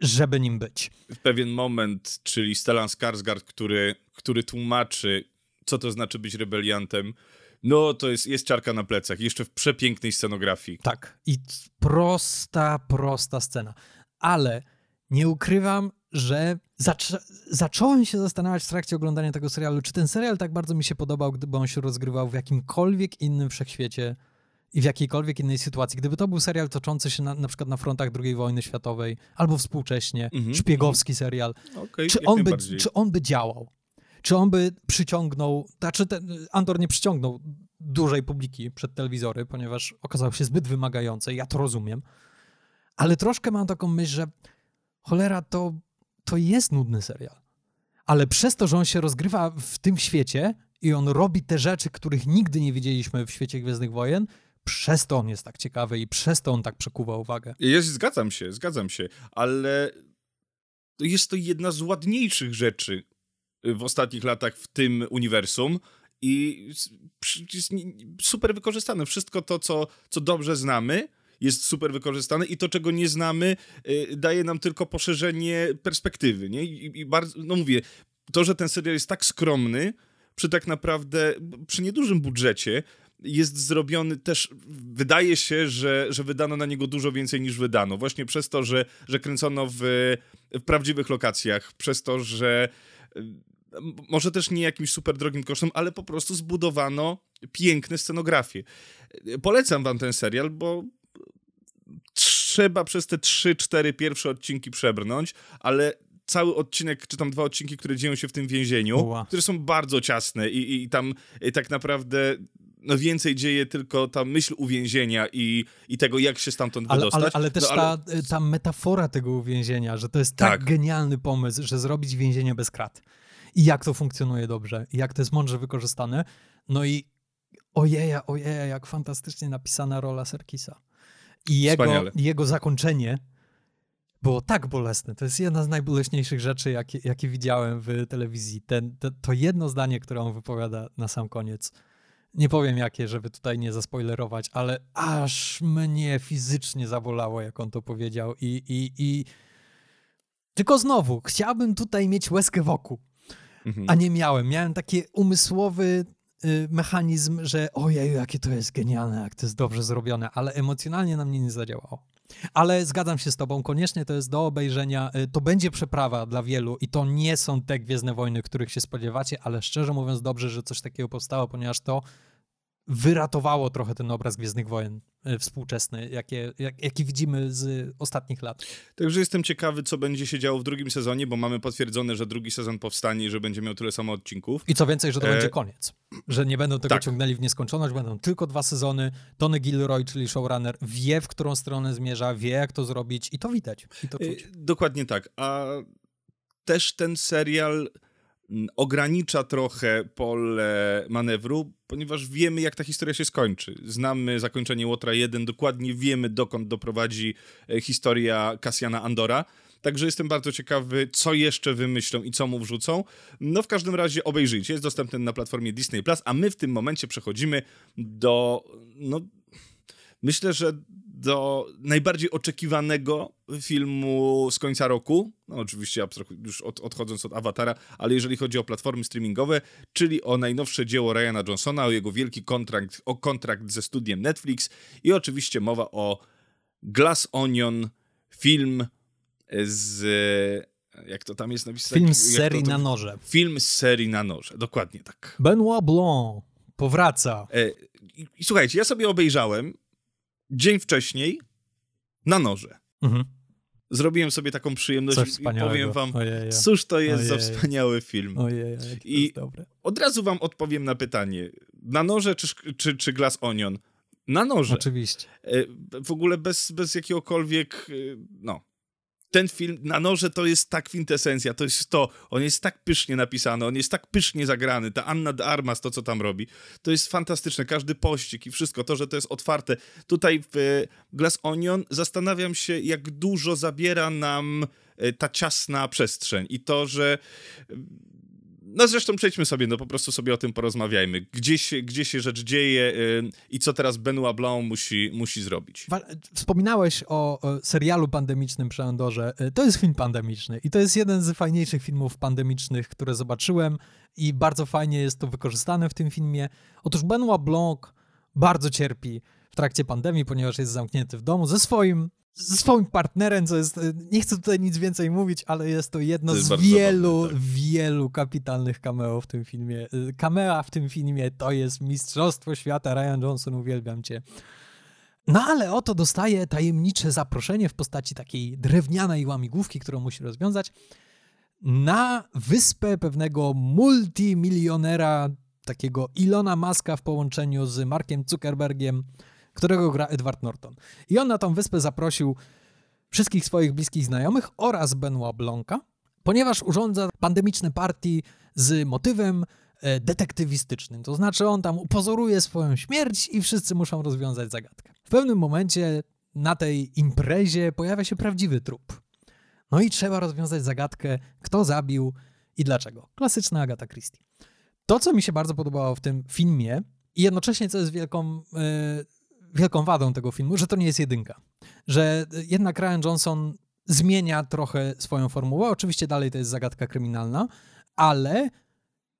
żeby nim być? w pewien moment, czyli Stellan Skarsgård, który, który tłumaczy, co to znaczy być rebeliantem, no to jest, jest ciarka na plecach, jeszcze w przepięknej scenografii. Tak. I prosta, prosta scena. Ale nie ukrywam, że zaczę- zacząłem się zastanawiać w trakcie oglądania tego serialu, czy ten serial tak bardzo mi się podobał, gdyby on się rozgrywał w jakimkolwiek innym wszechświecie i w jakiejkolwiek innej sytuacji. Gdyby to był serial toczący się na, na przykład na frontach II wojny światowej, albo współcześnie, Mhm, szpiegowski serial, Okej, czy jak on, by, czy on by działał? Czy on by przyciągnął, znaczy ten Andor nie przyciągnął dużej publiki przed telewizory, ponieważ okazało się zbyt wymagające. Ja to rozumiem. Ale troszkę mam taką myśl, że cholera, to, to jest nudny serial. Ale przez to, że on się rozgrywa w tym świecie i on robi te rzeczy, których nigdy nie widzieliśmy w świecie Gwiezdnych Wojen, przez to on jest tak ciekawy i przez to on tak przekuwa uwagę. Ja zgadzam się, zgadzam się, ale jest to jedna z ładniejszych rzeczy w ostatnich latach w tym uniwersum i jest super wykorzystane. Wszystko to, co, co dobrze znamy, jest super wykorzystane i to, czego nie znamy, y, daje nam tylko poszerzenie perspektywy, nie? I, i bardzo, no mówię, to, że ten serial jest tak skromny, przy tak naprawdę, przy niedużym budżecie, jest zrobiony też, wydaje się, że, że wydano na niego dużo więcej niż wydano. Właśnie przez to, że, że kręcono w, w prawdziwych lokacjach, przez to, że może też nie jakimś super drogim kosztem, ale po prostu zbudowano piękne scenografie. Polecam wam ten serial, bo trzeba przez te 3-4 pierwsze odcinki przebrnąć, ale cały odcinek, czy tam dwa odcinki, które dzieją się w tym więzieniu, Uła. które są bardzo ciasne i, i tam i tak naprawdę no więcej dzieje tylko ta myśl uwięzienia i, i tego, jak się stamtąd ale, wydostać. Ale, ale też no, ale... Ta, ta metafora tego uwięzienia, że to jest tak, tak genialny pomysł, że zrobić więzienie bez krat. I jak to funkcjonuje dobrze, i jak to jest mądrze wykorzystane. No i ojeja, ojeja, jak fantastycznie napisana rola Serkisa. I jego, jego zakończenie było tak bolesne. To jest jedna z najboleśniejszych rzeczy, jakie, jakie widziałem w telewizji. Ten, to, to jedno zdanie, które on wypowiada na sam koniec. Nie powiem jakie, żeby tutaj nie zaspoilerować, ale aż mnie fizycznie zabolało, jak on to powiedział. I, i, i... Tylko znowu, chciałbym tutaj mieć łezkę wokół, mhm. a nie miałem. Miałem taki umysłowy y, mechanizm, że ojej, jakie to jest genialne, jak to jest dobrze zrobione, ale emocjonalnie na mnie nie zadziałało. Ale zgadzam się z tobą, koniecznie to jest do obejrzenia. Y, to będzie przeprawa dla wielu i to nie są te Gwiezdne Wojny, których się spodziewacie, ale szczerze mówiąc dobrze, że coś takiego powstało, ponieważ to wyratowało trochę ten obraz Gwiezdnych Wojen e, współczesny, jakie, jak, jaki widzimy z ostatnich lat. Także jestem ciekawy, co będzie się działo w drugim sezonie, bo mamy potwierdzone, że drugi sezon powstanie i że będzie miał tyle samo odcinków. I co więcej, że to e... będzie koniec. Że nie będą tego tak. ciągnęli w nieskończoność, będą tylko dwa sezony. Tony Gilroy, czyli showrunner, wie, w którą stronę zmierza, wie, jak to zrobić i to widać. I to. E, dokładnie tak. A też ten serial ogranicza trochę pole manewru, ponieważ wiemy, jak ta historia się skończy. Znamy zakończenie Łotra 1, dokładnie wiemy, dokąd doprowadzi e, historia Kasjana Andora. Także jestem bardzo ciekawy, co jeszcze wymyślą i co mu wrzucą. No w każdym razie obejrzyjcie, jest dostępny na platformie Disney Plus, a my w tym momencie przechodzimy do no myślę, że do najbardziej oczekiwanego filmu z końca roku, no oczywiście już od, odchodząc od Awatara, ale jeżeli chodzi o platformy streamingowe, czyli o najnowsze dzieło Ryana Johnsona, o jego wielki kontrakt, o kontrakt ze studiem Netflix i oczywiście mowa o Glass Onion, film z jak to tam jest napisane? Film z serii to, to, na noże. Film z serii na noże, dokładnie tak. Benoit Blanc powraca. E, i, i, słuchajcie, ja sobie obejrzałem dzień wcześniej na noże. Mhm. Zrobiłem sobie taką przyjemność i powiem wam, Ojeje. cóż to jest Ojeje. za wspaniały film. Ojeje, I od razu wam odpowiem na pytanie. Na noże czy, czy, czy Glass Onion? Na noże. Oczywiście. E, w ogóle bez, bez jakiegokolwiek, e, no, ten film na noże to jest tak kwintesencja, to jest to, on jest tak pysznie napisany, on jest tak pysznie zagrany, ta Anna de Armas, to co tam robi, to jest fantastyczne, każdy pościg i wszystko, to, że to jest otwarte. Tutaj w e, Glass Onion zastanawiam się, jak dużo zabiera nam e, ta ciasna przestrzeń i to, że no zresztą przejdźmy sobie, no po prostu sobie o tym porozmawiajmy. Gdzie się, gdzie się rzecz dzieje yy, i co teraz Benoit Blanc musi, musi zrobić. Wspominałeś o, serialu pandemicznym przy Andorze. Y, to jest film pandemiczny i to jest jeden z fajniejszych filmów pandemicznych, które zobaczyłem i bardzo fajnie jest to wykorzystane w tym filmie. Otóż Benoit Blanc bardzo cierpi w trakcie pandemii, ponieważ jest zamknięty w domu ze swoim ze swoim partnerem, co jest, nie chcę tutaj nic więcej mówić, ale jest to jedno to jest z wielu, zabawne, tak. wielu kapitalnych cameo w tym filmie. Camera w tym filmie to jest mistrzostwo świata, Ryan Johnson, uwielbiam cię. No ale oto dostaje tajemnicze zaproszenie w postaci takiej drewnianej łamigłówki, którą musi rozwiązać, na wyspę pewnego multimilionera takiego Ilona Maska w połączeniu z Markiem Zuckerbergiem, którego gra Edward Norton. I on na tą wyspę zaprosił wszystkich swoich bliskich znajomych oraz Benoit Blanca, ponieważ urządza pandemiczne party z motywem e, detektywistycznym. To znaczy on tam upozoruje swoją śmierć i wszyscy muszą rozwiązać zagadkę. W pewnym momencie na tej imprezie pojawia się prawdziwy trup. No i trzeba rozwiązać zagadkę, kto zabił i dlaczego. Klasyczna Agata Christie. To, co mi się bardzo podobało w tym filmie i jednocześnie, co jest wielką, yy, wielką wadą tego filmu, że to nie jest jedynka. Że jednak Ryan Johnson zmienia trochę swoją formułę. Oczywiście dalej to jest zagadka kryminalna, ale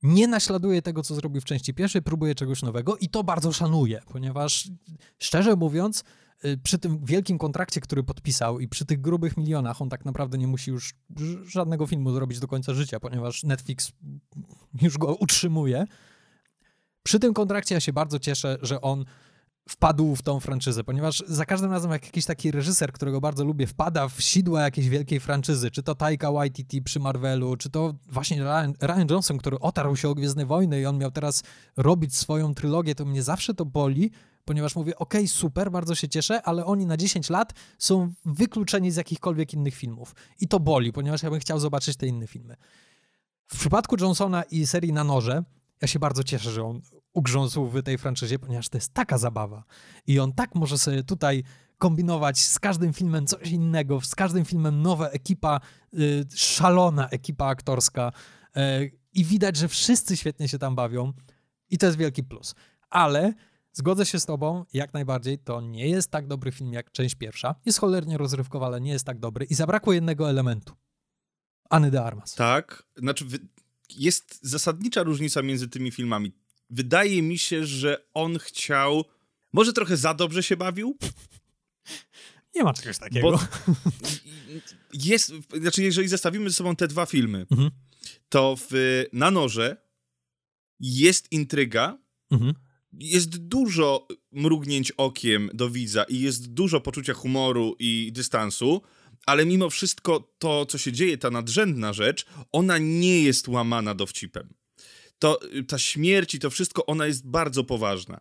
nie naśladuje tego, co zrobił w części pierwszej, próbuje czegoś nowego i to bardzo szanuję, ponieważ szczerze mówiąc, y, przy tym wielkim kontrakcie, który podpisał i przy tych grubych milionach, on tak naprawdę nie musi już żadnego filmu zrobić do końca życia, ponieważ Netflix już go utrzymuje. Przy tym kontrakcie ja się bardzo cieszę, że on wpadł w tą franczyzę, ponieważ za każdym razem jak jakiś taki reżyser, którego bardzo lubię, wpada w sidła jakiejś wielkiej franczyzy, czy to Taika Waititi przy Marvelu, czy to właśnie Ryan, Ryan Johnson, który otarł się o Gwiezdne Wojny i on miał teraz robić swoją trylogię, to mnie zawsze to boli, ponieważ mówię, okay, super, bardzo się cieszę, ale oni na 10 lat są wykluczeni z jakichkolwiek innych filmów. I to boli, ponieważ ja bym chciał zobaczyć te inne filmy. W przypadku Johnsona i serii Na Noże, ja się bardzo cieszę, że on ugrzązł w tej franczyzie, ponieważ to jest taka zabawa. I on tak może sobie tutaj kombinować z każdym filmem coś innego, z każdym filmem nowa ekipa, yy, szalona ekipa aktorska yy, i widać, że wszyscy świetnie się tam bawią i to jest wielki plus. Ale zgodzę się z tobą, jak najbardziej, to nie jest tak dobry film jak część pierwsza. Jest cholernie rozrywkowa, ale nie jest tak dobry i zabrakło jednego elementu. Anny de Armas. Tak, znaczy jest zasadnicza różnica między tymi filmami wydaje mi się, że on chciał. Może trochę za dobrze się bawił? Nie ma czegoś takiego. Bo jest, znaczy, jeżeli zestawimy ze sobą te dwa filmy, mhm. to w Na Noże jest intryga, mhm. jest dużo mrugnięć okiem do widza i jest dużo poczucia humoru i dystansu, ale mimo wszystko to, co się dzieje, ta nadrzędna rzecz, ona nie jest łamana dowcipem to ta śmierć i to wszystko, ona jest bardzo poważna.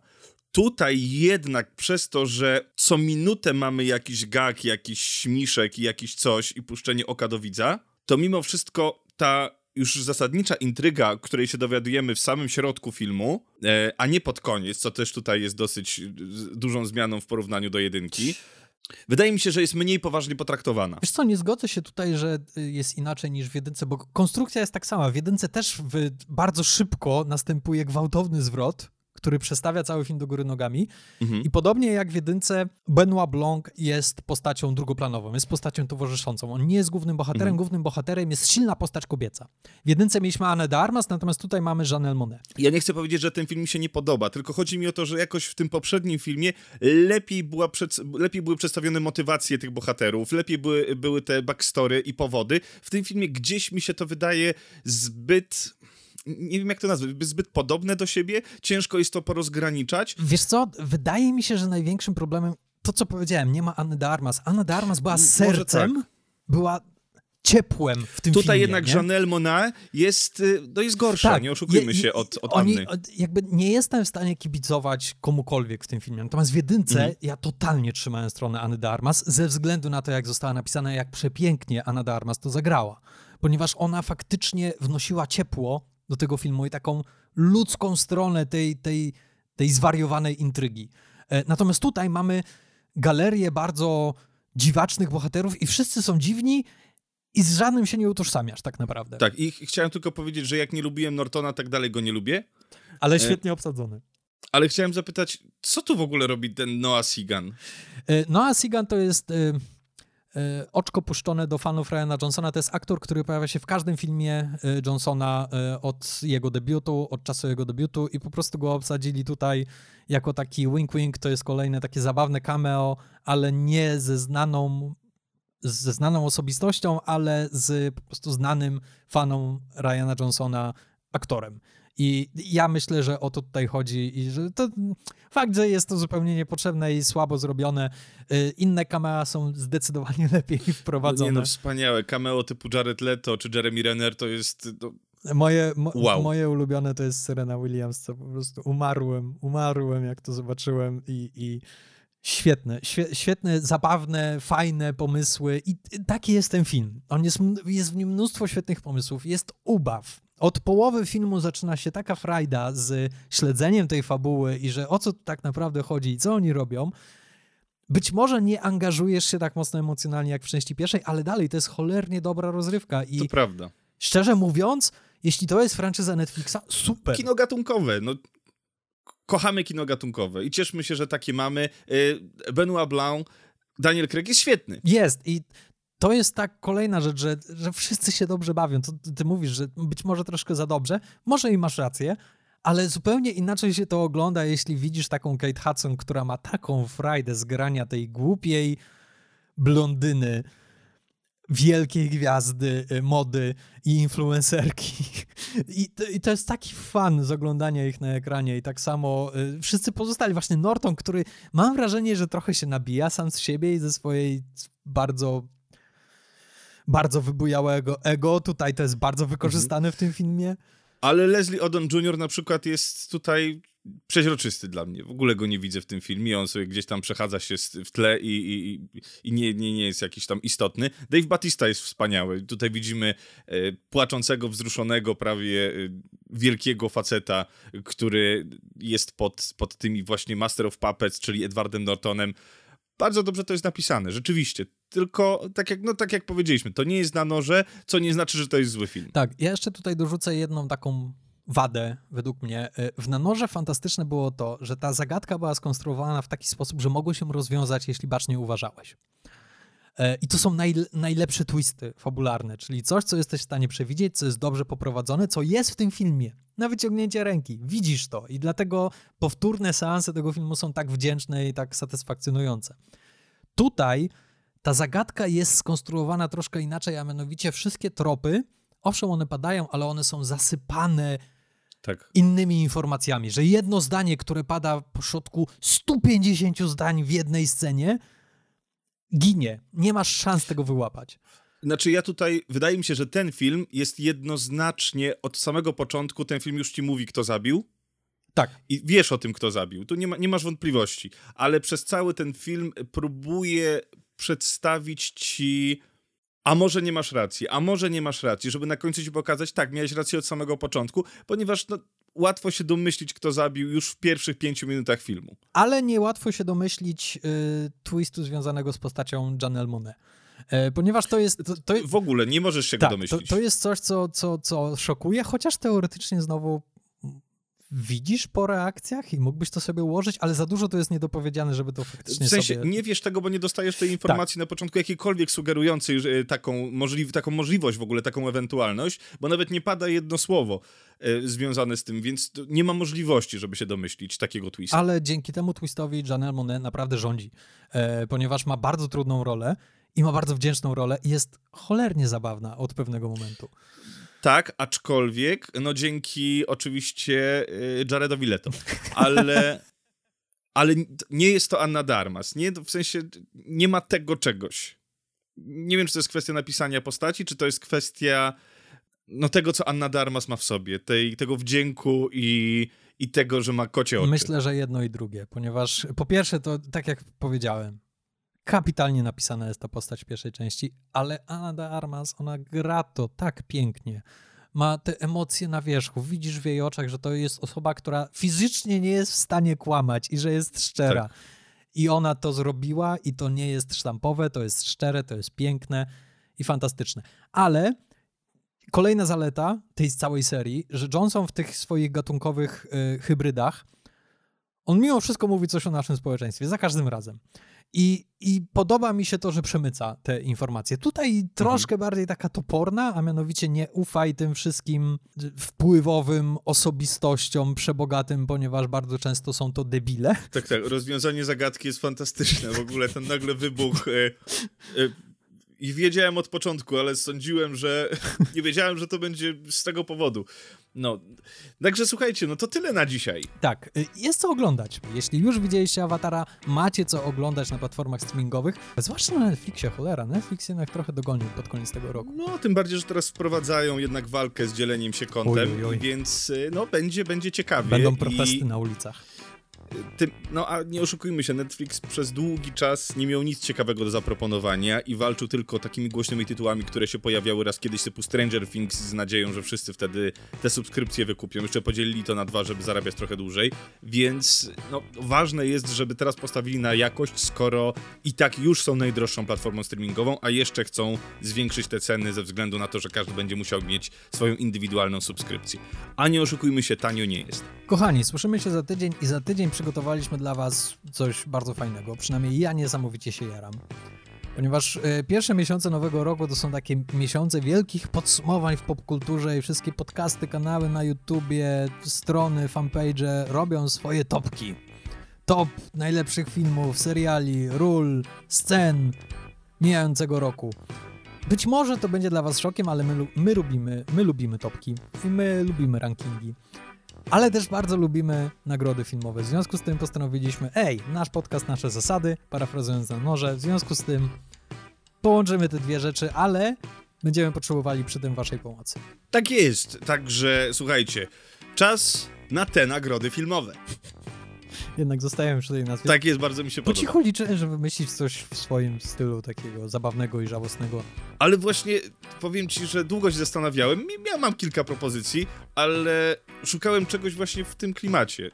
Tutaj jednak przez to, że co minutę mamy jakiś gag, jakiś śmiszek i jakiś coś i puszczenie oka do widza, to mimo wszystko ta już zasadnicza intryga, której się dowiadujemy w samym środku filmu, e, a nie pod koniec, co też tutaj jest dosyć dużą zmianą w porównaniu do jedynki, Wydaje mi się, że jest mniej poważnie potraktowana. Wiesz co, nie zgodzę się tutaj, że y, jest inaczej niż w jedynce, bo konstrukcja jest tak sama. W jedynce też bardzo szybko następuje gwałtowny zwrot, który przestawia cały film do góry nogami. Mhm. I podobnie jak w jedynce, Benoit Blanc jest postacią drugoplanową, jest postacią towarzyszącą. On nie jest głównym bohaterem, mhm. głównym bohaterem jest silna postać kobieca. W jedynce mieliśmy Anne de Armas, natomiast tutaj mamy Janelle Monet. Ja nie chcę powiedzieć, że ten film mi się nie podoba, tylko chodzi mi o to, że jakoś w tym poprzednim filmie lepiej, była przed, lepiej były przedstawione motywacje tych bohaterów, lepiej były, były te backstory i powody. W tym filmie gdzieś mi się to wydaje zbyt nie wiem jak to nazwać, zbyt podobne do siebie, ciężko jest to porozgraniczać. Wiesz co, wydaje mi się, że największym problemem, to co powiedziałem, nie ma Anny de Armas. Anna de Armas była sercem, tak. była ciepłem w tym Tutaj filmie. jednak nie? Janelle Monáe jest, y, no jest gorsza, tak, nie oszukujmy je, się od, od oni, Anny. Jakby nie jestem w stanie kibicować komukolwiek w tym filmie. Natomiast w jedynce mhm. ja totalnie trzymałem stronę Anny de Armas ze względu na to, jak została napisana, jak przepięknie Anna de Armas to zagrała. Ponieważ ona faktycznie wnosiła ciepło do tego filmu i taką ludzką stronę tej, tej, tej zwariowanej intrygi. E, natomiast tutaj mamy galerię bardzo dziwacznych bohaterów i wszyscy są dziwni i z żadnym się nie utożsamiasz tak naprawdę. Tak, i chciałem tylko powiedzieć, że jak nie lubiłem Nortona, tak dalej go nie lubię. Ale e, świetnie obsadzony. Ale chciałem zapytać, co tu w ogóle robi ten Noah Segan? E, Noah Segan to jest E, oczko puszczone do fanów Ryana Johnsona. To jest aktor, który pojawia się w każdym filmie e, Johnsona e, od jego debiutu, od czasu jego debiutu i po prostu go obsadzili tutaj jako taki wink-wink. To jest kolejne takie zabawne cameo, ale nie ze znaną ze znaną osobistością, ale z po prostu znanym fanom Ryana Johnsona aktorem. I ja myślę, że o to tutaj chodzi i że to fakt, że jest to zupełnie niepotrzebne i słabo zrobione. Y, inne cameo są zdecydowanie lepiej wprowadzone. No nie no, wspaniałe. Cameo typu Jared Leto czy Jeremy Renner to jest... Moje, mo, Wow. moje ulubione to jest Serena Williams, co po prostu umarłem, umarłem jak to zobaczyłem i, i świetne, świe, świetne, zabawne, fajne pomysły i taki jest ten film. On jest, jest w nim mnóstwo świetnych pomysłów, jest ubaw. Od połowy filmu zaczyna się taka frajda z śledzeniem tej fabuły i że o co tu tak naprawdę chodzi i co oni robią. Być może nie angażujesz się tak mocno emocjonalnie jak w części pierwszej, ale dalej to jest cholernie dobra rozrywka i To prawda. szczerze mówiąc, jeśli to jest franczyza Netflixa, super. Kino gatunkowe, no kochamy kino gatunkowe i cieszmy się, że takie mamy. Y, Benoit Blanc, Daniel Craig jest świetny. Jest i to jest tak kolejna rzecz, że, że wszyscy się dobrze bawią. To ty- mówisz, że być może troszkę za dobrze, może i masz rację, ale zupełnie inaczej się to ogląda, jeśli widzisz taką Kate Hudson, która ma taką frajdę z grania tej głupiej blondyny, wielkiej gwiazdy y, mody i influencerki. I to, I to jest taki fan z oglądania ich na ekranie i tak samo y, wszyscy pozostali. Właśnie Norton, który mam wrażenie, że trochę się nabija sam z siebie i ze swojej bardzo bardzo wybujałego ego. Tutaj to jest bardzo wykorzystane w tym filmie. Ale Leslie Odom Jr. na przykład jest tutaj przeźroczysty dla mnie. W ogóle go nie widzę w tym filmie. On sobie gdzieś tam przechadza się w tle i, i, i- i nie, nie, nie jest jakiś tam istotny. Dave Batista jest wspaniały. Tutaj widzimy e, płaczącego, wzruszonego, prawie e, wielkiego faceta, który jest pod, pod tymi właśnie Master of Puppets, czyli Edwardem Nortonem. Bardzo dobrze to jest napisane, rzeczywiście. Tylko, tak jak, no, tak jak powiedzieliśmy, to nie jest na noże, co nie znaczy, że to jest zły film. Tak, ja jeszcze tutaj dorzucę jedną taką wadę, według mnie. Y, W Nanorze fantastyczne było to, że ta zagadka była skonstruowana w taki sposób, że mogło się rozwiązać, jeśli bacznie uważałeś. E, I to są najl- najlepsze twisty fabularne, czyli coś, co jesteś w stanie przewidzieć, co jest dobrze poprowadzone, co jest w tym filmie. Na wyciągnięcie ręki. Widzisz to. I dlatego powtórne seanse tego filmu są tak wdzięczne i tak satysfakcjonujące. Tutaj ta zagadka jest skonstruowana troszkę inaczej, a mianowicie wszystkie tropy, owszem, one padają, ale one są zasypane Tak. innymi informacjami, że jedno zdanie, które pada po środku 150 zdań w jednej scenie, ginie. Nie masz szans tego wyłapać. Znaczy ja tutaj, wydaje mi się, że ten film jest jednoznacznie od samego początku, ten film już ci mówi, kto zabił Tak. i wiesz o tym, kto zabił. Tu nie, ma, nie masz wątpliwości, ale przez cały ten film próbuje przedstawić ci, a może nie masz racji, a może nie masz racji, żeby na końcu ci pokazać, tak, miałeś rację od samego początku, ponieważ no, łatwo się domyślić, kto zabił już w pierwszych pięciu minutach filmu. Ale niełatwo się domyślić y, twistu związanego z postacią Janelle Monet. E, ponieważ to jest... To, to, W ogóle nie możesz się tak, go to, domyślić. to jest coś, co, co, co szokuje, chociaż teoretycznie znowu widzisz po reakcjach i mógłbyś to sobie ułożyć, ale za dużo to jest niedopowiedziane, żeby to faktycznie W sensie sobie... Tak. nie wiesz tego, bo nie dostajesz tej informacji na początku jakiejkolwiek sugerującej że, taką, możliw, taką możliwość w ogóle, taką ewentualność, bo nawet nie pada jedno słowo e, związane z tym, więc nie ma możliwości, żeby się domyślić takiego twista. Ale dzięki temu twistowi Janelle Monet naprawdę rządzi, e, ponieważ ma bardzo trudną rolę i ma bardzo wdzięczną rolę i jest cholernie zabawna od pewnego momentu. Tak, aczkolwiek, no dzięki oczywiście y, Jaredowi Leto, ale, ale nie jest to Anna Darmas, nie, w sensie nie ma tego czegoś. Nie wiem, czy to jest kwestia napisania postaci, czy to jest kwestia no tego, co Anna Darmas ma w sobie, tej, tego wdzięku i, i tego, że ma kocie oczy. Myślę, że jedno i drugie, ponieważ po pierwsze to, tak jak powiedziałem, kapitalnie napisana jest ta postać w pierwszej części, ale Anna de Armas, ona gra to tak pięknie. Ma te emocje na wierzchu. Widzisz w jej oczach, że to jest osoba, która fizycznie nie jest w stanie kłamać i że jest szczera. Tak. I ona to zrobiła i to nie jest sztampowe, to jest szczere, to jest piękne i fantastyczne. Ale kolejna zaleta tej całej serii, że Johnson w tych swoich gatunkowych y, hybrydach, on mimo wszystko mówi coś o naszym społeczeństwie, za każdym razem. I, I podoba mi się to, że przemyca te informacje. Tutaj troszkę bardziej taka toporna, a mianowicie nie ufaj tym wszystkim wpływowym osobistościom przebogatym, ponieważ bardzo często są to debile. Tak, tak. Rozwiązanie zagadki jest fantastyczne. W ogóle ten nagle wybuch. E, e, I wiedziałem od początku, ale sądziłem, że nie wiedziałem, że to będzie z tego powodu. No, także słuchajcie, no to tyle na dzisiaj. Tak, y, jest co oglądać. Jeśli już widzieliście Awatara, macie co oglądać na platformach streamingowych, zwłaszcza na Netflixie, cholera. Netflix jednak trochę dogonił pod koniec tego roku. No, tym bardziej, że teraz wprowadzają jednak walkę z dzieleniem się kontem, Oj, oj, oj. więc y, no będzie, będzie ciekawie. Będą protesty I... na ulicach. No a nie oszukujmy się, Netflix przez długi czas nie miał nic ciekawego do zaproponowania i walczył tylko takimi głośnymi tytułami, które się pojawiały raz kiedyś typu Stranger Things z nadzieją, że wszyscy wtedy te subskrypcje wykupią. Jeszcze podzielili to na dwa, żeby zarabiać trochę dłużej, więc no, ważne jest, żeby teraz postawili na jakość, skoro i tak już są najdroższą platformą streamingową, a jeszcze chcą zwiększyć te ceny ze względu na to, że każdy będzie musiał mieć swoją indywidualną subskrypcję. A nie oszukujmy się, tanio nie jest. Kochani, słyszymy się za tydzień i za tydzień przygotowaliśmy dla Was coś bardzo fajnego. Przynajmniej ja niesamowicie się jaram. Ponieważ y, pierwsze miesiące nowego roku to są takie miesiące wielkich podsumowań w popkulturze i wszystkie podcasty, kanały na YouTubie, strony, fanpage robią swoje topki. Top najlepszych filmów, seriali, ról, scen mijającego roku. Być może to będzie dla Was szokiem, ale my, my, lubimy, my lubimy topki i my lubimy rankingi ale też bardzo lubimy nagrody filmowe. W związku z tym postanowiliśmy, ej, nasz podcast, nasze zasady, parafrazując na noże, w związku z tym połączymy te dwie rzeczy, ale będziemy potrzebowali przy tym waszej pomocy. Tak jest, także słuchajcie, czas na te nagrody filmowe. Jednak zostajemy przy tej nazwie. Tak jest, bardzo mi się Po podoba. cichu liczę, żeby wymyślić coś w swoim stylu takiego zabawnego i żałosnego. Ale właśnie powiem ci, że długo się zastanawiałem. Ja mam kilka propozycji, ale szukałem czegoś właśnie w tym klimacie.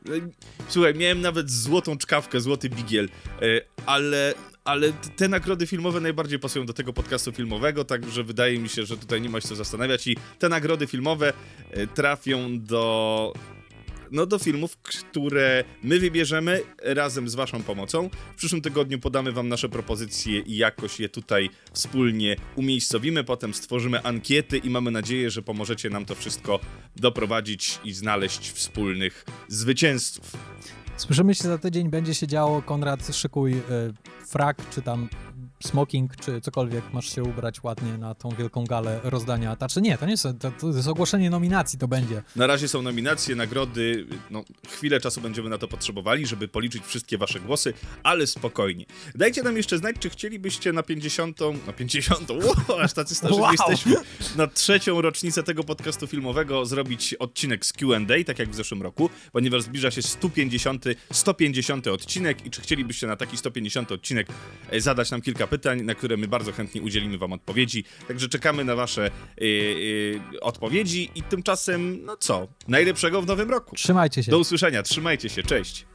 Słuchaj, miałem nawet złotą czkawkę, złoty bigiel, e, ale, ale te nagrody filmowe najbardziej pasują do tego podcastu filmowego, także wydaje mi się, że tutaj nie ma się co zastanawiać i te nagrody filmowe e, trafią do no do filmów, które my wybierzemy razem z waszą pomocą. W przyszłym tygodniu podamy wam nasze propozycje i jakoś je tutaj wspólnie umiejscowimy, potem stworzymy ankiety i mamy nadzieję, że pomożecie nam to wszystko doprowadzić i znaleźć wspólnych zwycięzców. Słyszymy się za tydzień, będzie się działo. Konrad, szykuj y, frak, czy tam smoking, czy cokolwiek masz się ubrać ładnie na tą wielką galę rozdania. Znaczy nie, to nie jest, to, to jest ogłoszenie nominacji, to będzie. Na razie są nominacje, nagrody. No, chwilę czasu będziemy na to potrzebowali, żeby policzyć wszystkie wasze głosy, ale spokojnie. Dajcie nam jeszcze znać, czy chcielibyście na 50. Na 50. Wow, aż tacy starzy Wow. jesteśmy. Na trzecią rocznicę tego podcastu filmowego zrobić odcinek z QA, tak jak w zeszłym roku, ponieważ zbliża się 150, 150 odcinek i czy chcielibyście na taki 150 odcinek e, zadać nam kilka pytań, na które my bardzo chętnie udzielimy wam odpowiedzi. Także czekamy na wasze e, e, odpowiedzi i tymczasem, no co, najlepszego w nowym roku. Trzymajcie się. Do usłyszenia, trzymajcie się, cześć.